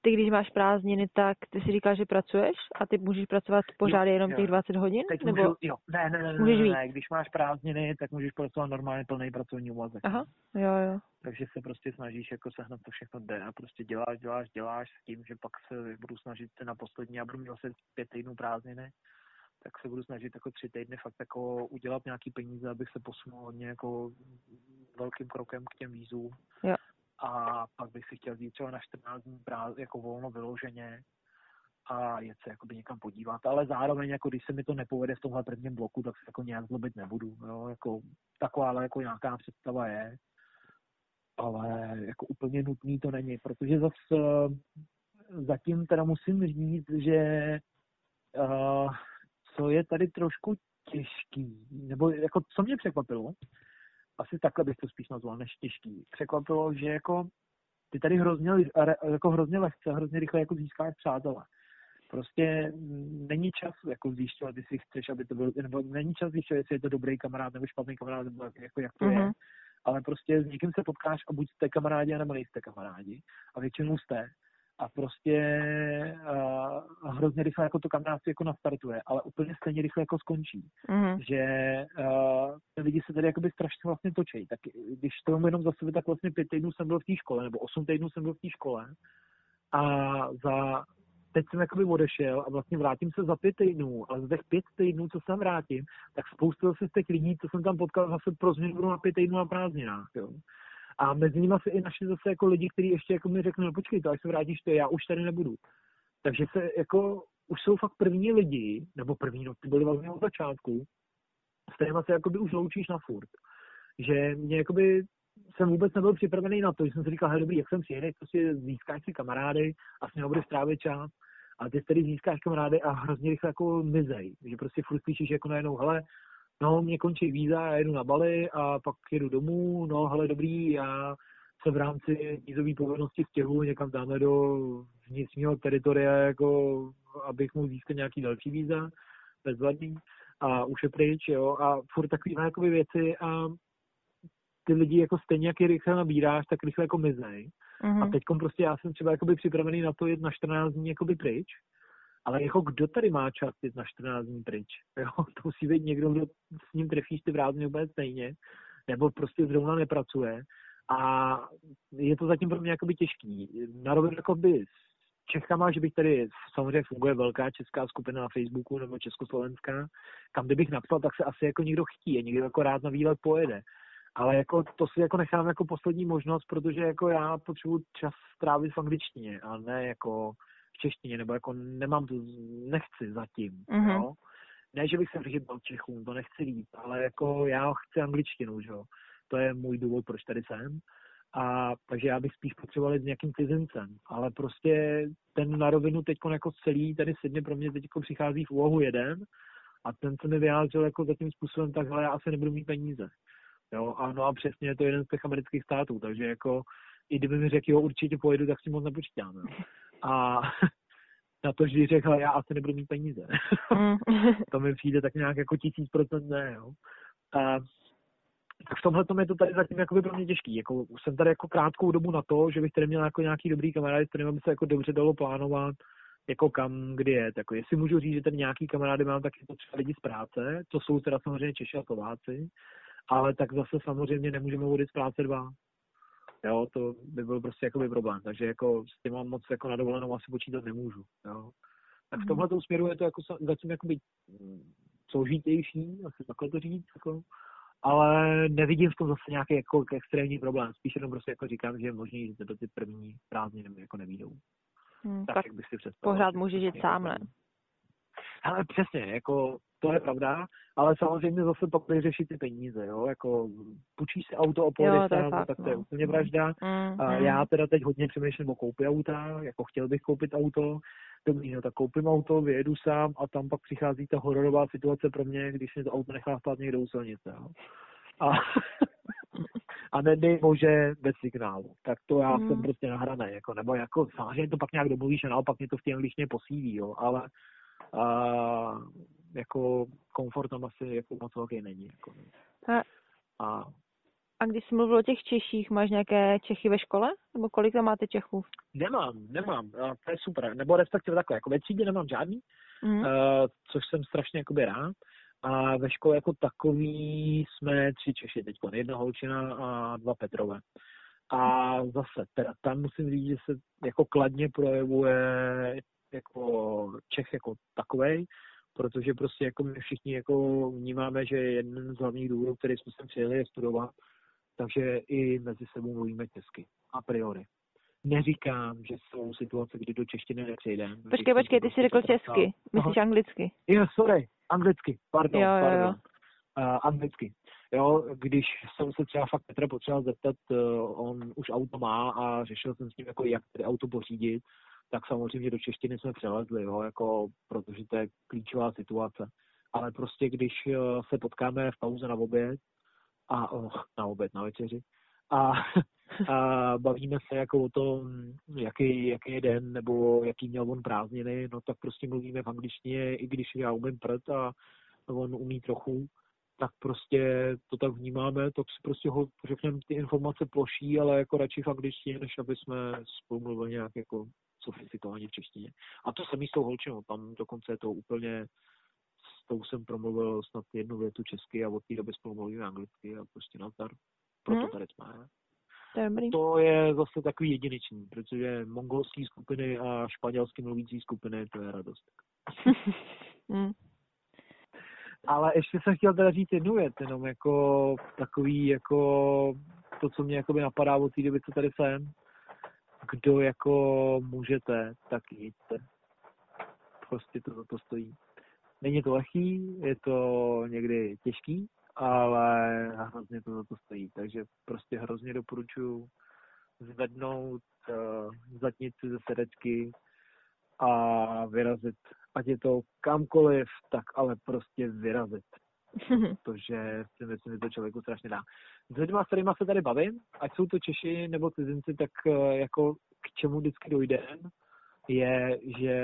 ty, když máš prázdniny, tak ty si říkáš, že pracuješ a ty můžeš pracovat pořád jo, jenom jo. těch 20 hodin? Teď nebo... můžu, jo, ne, ne, ne, můžeš ne, ne, ne, když máš prázdniny, tak můžeš pracovat normálně plný pracovní úvazek. Aha, jo, jo. Takže se prostě snažíš jako sehnat to všechno jde a prostě děláš, děláš, děláš s tím, že pak se budu snažit na poslední, já budu mít asi pět týdnů prázdniny, tak se budu snažit jako tři týdny fakt jako udělat nějaký peníze, abych se posunul hodně jako velkým krokem k těm vízům. Jo. A pak bych si chtěl jít třeba na 14 dní práz, jako volno vyloženě a jet se jakoby někam podívat, ale zároveň, jako když se mi to nepovede v tomhle prvním bloku, tak se jako nějak zlobit nebudu, jo, jako taková ale jako nějaká představa je, ale jako úplně nutný to není, protože zase zatím teda musím říct, že uh, co je tady trošku těžký, nebo jako co mě překvapilo, asi takhle bych to spíš nazval, než těžký. Překvapilo, že jako ty tady hrozně, jako hrozně lehce, hrozně rychle jako získáš přátelé. Prostě není čas jako zjišťovat, jestli chceš, aby to byl, nebo není čas zjišťovat, jestli je to dobrý kamarád nebo špatný kamarád, nebo jako jak to mm-hmm. je. Mhm. ale prostě s někým se potkáš a buď jste kamarádi, nebo nejste kamarádi. A většinou jste. A prostě uh, hrozně rychle jako to kamarádství jako nastartuje, ale úplně stejně rychle jako skončí. Mm-hmm. Že uh, lidi se tady jakoby strašně vlastně točí. Tak když to jenom za sebe, tak vlastně pět týdnů jsem byl v té škole, nebo osm týdnů jsem byl v té škole. A za teď jsem jakoby odešel a vlastně vrátím se za pět týdnů, ale za těch pět týdnů, co se vrátím, tak spoustu zase z těch lidí, co jsem tam potkal, zase pro změnu na pět týdnů na prázdninách. Jo. A mezi nimi se i našli zase jako lidi, kteří ještě jako mi řekli, no počkej, to až se vrátíš, to já už tady nebudu. Takže se jako, už jsou fakt první lidi, nebo první, no ty byli vlastně od začátku, s kterými se jakoby už loučíš na furt. Že mě jakoby jsem vůbec nebyl připravený na to, že jsem si říkal, hej dobrý, jak jsem přijený, prostě získáš si kamarády a s nimi budeš strávit čas. A ty tady získáš kamarády a hrozně rychle jako mizej. Že prostě furt slyšíš jako najednou, hele, no, mě končí víza, já jedu na Bali a pak jedu domů, no, hele, dobrý, já se v rámci vízové povinnosti stěhu někam dáme do vnitřního teritoria, jako abych mohl získat nějaký další víza, bezvadný a už je pryč, jo, a furt takovýhle jakoby věci a ty lidi jako stejně, jak je rychle nabíráš, tak rychle jako mizej. Mm-hmm. A teď prostě já jsem třeba jakoby připravený na to jít na 14 dní jakoby pryč, ale jako kdo tady má čas jít na 14 dní pryč? Jo? To musí být někdo, kdo s ním trefíš ty vrázně úplně stejně, nebo prostě zrovna nepracuje. A je to zatím pro mě jakoby těžký. Na rovinu jakoby s Čechama, že bych tady, samozřejmě funguje velká česká skupina na Facebooku nebo československá, kam kdybych napsal, tak se asi jako někdo chtí, někdo jako rád na výlet pojede ale jako to si jako nechám jako poslední možnost, protože jako já potřebuji čas strávit v angličtině a ne jako v češtině, nebo jako nemám to, nechci zatím, mm-hmm. jo. Ne, že bych se vyhybal Čechům, to nechci líp, ale jako já chci angličtinu, že jo. To je můj důvod, proč tady jsem. A takže já bych spíš potřeboval jít s nějakým cizincem. Ale prostě ten na rovinu teď jako celý tady sedně pro mě teď jako přichází v úvahu jeden a ten se mi vyjádřil jako za tím způsobem, takhle já asi nebudu mít peníze. Jo, a no a přesně je to jeden z těch amerických států, takže jako i kdyby mi řekl, jo, určitě pojedu, tak si moc nepočítám. Jo. A na to, že řekl, já asi nebudu mít peníze. Mm. to mi přijde tak nějak jako tisíc procent ne, jo. A, tak v tomhle tom je to tady zatím jako pro mě těžký. Jako, jsem tady jako krátkou dobu na to, že bych tady měl jako nějaký dobrý kamarád, s kterým by se jako dobře dalo plánovat, jako kam, kdy je. Jako jestli můžu říct, že ten nějaký kamarády mám, tak je to třeba lidi z práce, to jsou teda samozřejmě Češi a Slováci, ale tak zase samozřejmě nemůžeme vodit z práce dva. Jo, to by byl prostě jakoby problém, takže jako s tím mám moc jako na dovolenou asi počítat nemůžu, jo. Tak v mhm. tomhle směru je to jako zatím jakoby mm, složitější, asi takhle to říct, jako, ale nevidím v tom zase nějaký jako extrémní problém. Spíš jenom prostě jako říkám, že je možný, že to ty první prázdniny jako nevídou. Hmm, tak, tak jak bych si představil. Pořád může žít sám, ne? Ale přesně, jako to je pravda, ale samozřejmě zase pak řešit ty peníze, jo, jako půjčíš si auto o půl tak to je no. úplně vražda. Mm, a mm. Já teda teď hodně přemýšlím o koupi auta, jako chtěl bych koupit auto, dobrý, no tak koupím auto, vyjedu sám a tam pak přichází ta hororová situace pro mě, když mě to auto nechá stát někde u silnice, jo. A, a nedej bože bez signálu. Tak to já mm. jsem prostě nahraný, jako, nebo jako samozřejmě to pak nějak domluvíš a naopak mě to v té angličtině posílí, jo, ale a jako komfort tam asi jako moc velký není. Jako. A, a, a když jsi mluvil o těch Češích, máš nějaké Čechy ve škole? Nebo kolik tam máte Čechů? Nemám, nemám. A to je super. Nebo respektive takhle, jako ve třídě nemám žádný, mm. uh, což jsem strašně jakoby rád. A ve škole jako takový jsme tři Češi teď, jedna holčina a dva Petrové. A zase, teda tam musím říct, že se jako kladně projevuje jako Čech jako takovej, protože prostě jako my všichni jako vnímáme, že jeden z hlavních důvodů, který jsme sem přijeli, je studovat, takže i mezi sebou mluvíme česky, a priori. Neříkám, že jsou situace, kdy do češtiny nepřejdeme. Počkej, počkej, ty jsi řekl česky, myslíš Aha. anglicky. Jo, sorry, anglicky, pardon, jo, jo, pardon. Jo. Uh, anglicky. Jo, když jsem se třeba fakt Petra potřeboval zeptat, uh, on už auto má a řešil jsem s ním, jako jak tedy auto pořídit, tak samozřejmě do češtiny jsme přelezli, jo, jako, protože to je klíčová situace. Ale prostě, když eh, se potkáme v pauze na oběd, a oh, na oběd, na večeři, a, a bavíme se jako o tom, jaký, jaký je den, nebo jaký měl on prázdniny, no tak prostě mluvíme v angličtině, i když já umím prd a on umí trochu, tak prostě to tak vnímáme, tak si prostě ho řekneme ty informace ploší, ale jako radši v angličtině, než aby jsme spolu mluvili nějak jako sofistikovaně v češtině. A to samý s tou holčinou, tam dokonce je to úplně, s tou jsem promluvil snad jednu větu česky a od té doby spolu mluvíme anglicky a prostě nazdar. Proto hmm. tady jsme. Dobrý. To je zase takový jedinečný, protože mongolské skupiny a španělsky mluvící skupiny, to je radost. hmm. Ale ještě jsem chtěl teda říct jednu věc, jenom jako takový jako to, co mě jakoby napadá od té doby, co tady jsem. Kdo jako můžete, tak jděte. Prostě to za to stojí. Není to lehký, je to někdy těžký, ale hrozně to za to stojí. Takže prostě hrozně doporučuji zvednout uh, ze sedačky a vyrazit ať je to kamkoliv, tak ale prostě vyrazit. Protože si myslím, že to člověku strašně dá. S lidma, s kterýma se tady bavím, ať jsou to Češi nebo cizinci, tak eh, jako k čemu vždycky dojde, je, že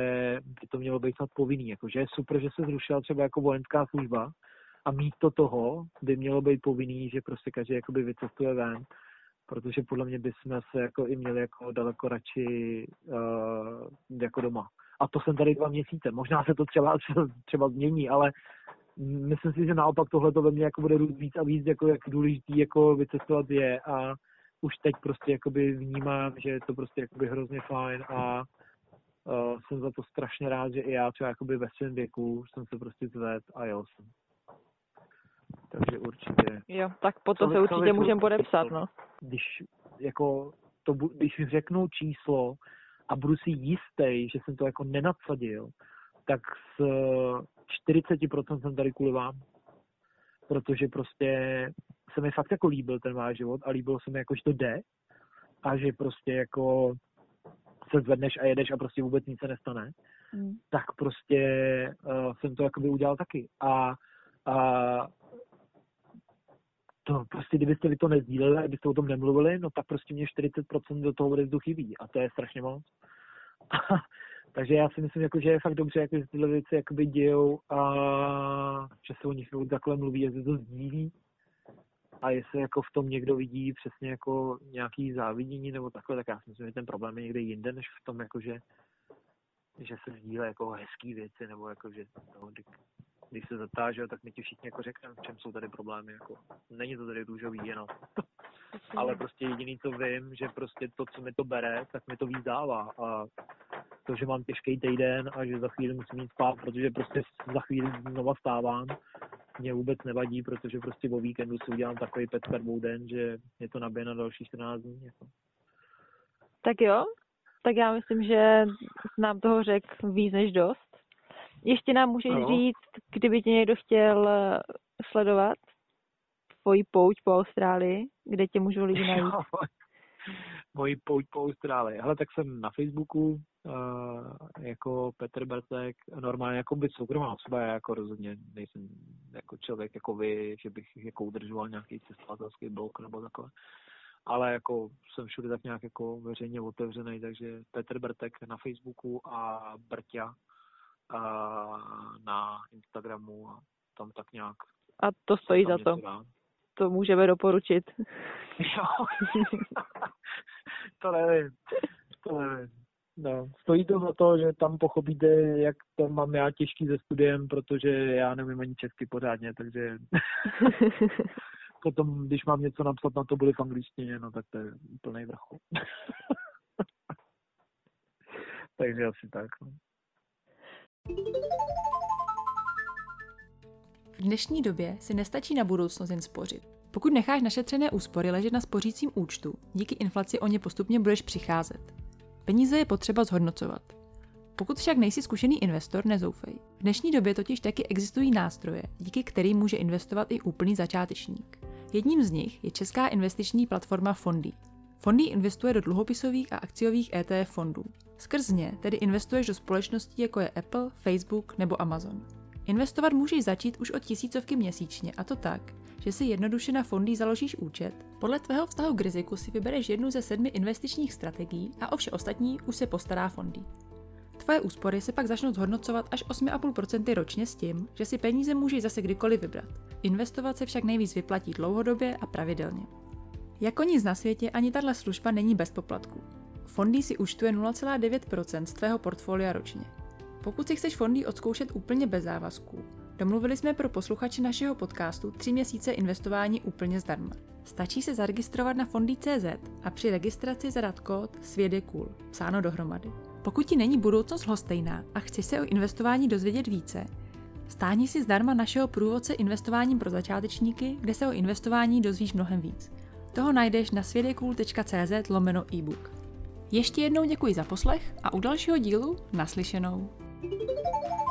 by to mělo být snad povinný. Jako, že je super, že se zrušila třeba jako vojenská služba a místo toho by mělo být povinný, že prostě každý jakoby vycestuje ven, protože podle mě bychom se jako i měli jako daleko radši uh, jako doma a to jsem tady dva měsíce. Možná se to třeba, třeba změní, ale myslím si, že naopak tohle to ve mně jako bude růst víc a víc, jako jak důležitý jako vycestovat je a už teď prostě jakoby vnímám, že je to prostě jakoby hrozně fajn a uh, jsem za to strašně rád, že i já třeba jakoby ve svém věku jsem se prostě zved a jel jsem. Takže určitě. Jo, tak potom se určitě můžeme podepsat, no. Když jako to, když řeknu číslo, a budu si jistý, že jsem to jako nenadsadil, tak s 40% jsem tady kvůli vám. Protože prostě se mi fakt jako líbil ten váš život a líbilo se mi jako, že to jde a že prostě jako se zvedneš a jedeš a prostě vůbec nic se nestane, mm. tak prostě uh, jsem to jakoby udělal taky. A, a to prostě, kdybyste vy to nezdíleli, kdybyste o tom nemluvili, no tak prostě mě 40% do toho odezdu chybí a to je strašně moc. takže já si myslím, jako, že je fakt dobře, jako, že tyhle věci jakoby dějou a že se o nich takhle mluví, že se to sdílí a jestli jako v tom někdo vidí přesně jako nějaký závidění nebo takhle, tak já si myslím, že ten problém je někde jinde, než v tom, jako, že, že se sdílí jako hezký věci, nebo jako, že no, když se zatáže, tak mi ti všichni jako řekneme, v čem jsou tady problémy. Jako. Není to tady růžový jenom. Ale prostě jediný, co vím, že prostě to, co mi to bere, tak mi to víc dává. A to, že mám těžký týden a že za chvíli musím jít spát, protože prostě za chvíli znova stávám, mě vůbec nevadí, protože prostě o víkendu si udělám takový pet den, že je to nabije na další 14 dní. Jako. Tak jo, tak já myslím, že nám toho řekl víc než dost. Ještě nám můžeš no. říct, kdyby tě někdo chtěl sledovat tvoji pouť po Austrálii, kde tě můžou lidi najít? Moji pouť po Austrálii. Hele, tak jsem na Facebooku uh, jako Petr Bertek, normálně jako být soukromá osoba, já jako rozhodně nejsem jako člověk jako vy, že bych jako udržoval nějaký cestovatelský blog nebo takhle. Ale jako jsem všude tak nějak jako veřejně otevřený, takže Petr Bertek na Facebooku a Brťa na Instagramu a tam tak nějak. A to stojí za to. Dá. To můžeme doporučit. Jo. to nevím. To nevím. No, stojí to za to, že tam pochopíte, jak to mám já těžký se studiem, protože já nevím ani česky pořádně, takže potom, když mám něco napsat na to bude v angličtině, no tak to je úplný vrchol. takže asi tak. No. V dnešní době si nestačí na budoucnost jen spořit. Pokud necháš našetřené úspory ležet na spořícím účtu, díky inflaci o ně postupně budeš přicházet. Peníze je potřeba zhodnocovat. Pokud však nejsi zkušený investor, nezoufej. V dnešní době totiž taky existují nástroje, díky kterým může investovat i úplný začátečník. Jedním z nich je česká investiční platforma Fondy. Fondy investuje do dluhopisových a akciových ETF fondů. Skrz ně tedy investuješ do společností jako je Apple, Facebook nebo Amazon. Investovat můžeš začít už od tisícovky měsíčně a to tak, že si jednoduše na fondy založíš účet, podle tvého vztahu k riziku si vybereš jednu ze sedmi investičních strategií a o vše ostatní už se postará fondy. Tvoje úspory se pak začnou zhodnocovat až 8,5% ročně s tím, že si peníze můžeš zase kdykoliv vybrat. Investovat se však nejvíc vyplatí dlouhodobě a pravidelně. Jako nic na světě ani tahle služba není bez poplatku. Fondy si účtuje 0,9% z tvého portfolia ročně. Pokud si chceš fondy odzkoušet úplně bez závazků, domluvili jsme pro posluchače našeho podcastu 3 měsíce investování úplně zdarma. Stačí se zaregistrovat na fondy.cz a při registraci zadat kód SVědekůl, psáno dohromady. Pokud ti není budoucnost lhostejná a chceš se o investování dozvědět více, stáhni si zdarma našeho průvodce investováním pro začátečníky, kde se o investování dozvíš mnohem víc. Toho najdeš na svědekul.cz lomeno e-book. Ještě jednou děkuji za poslech a u dalšího dílu naslyšenou. Thank you.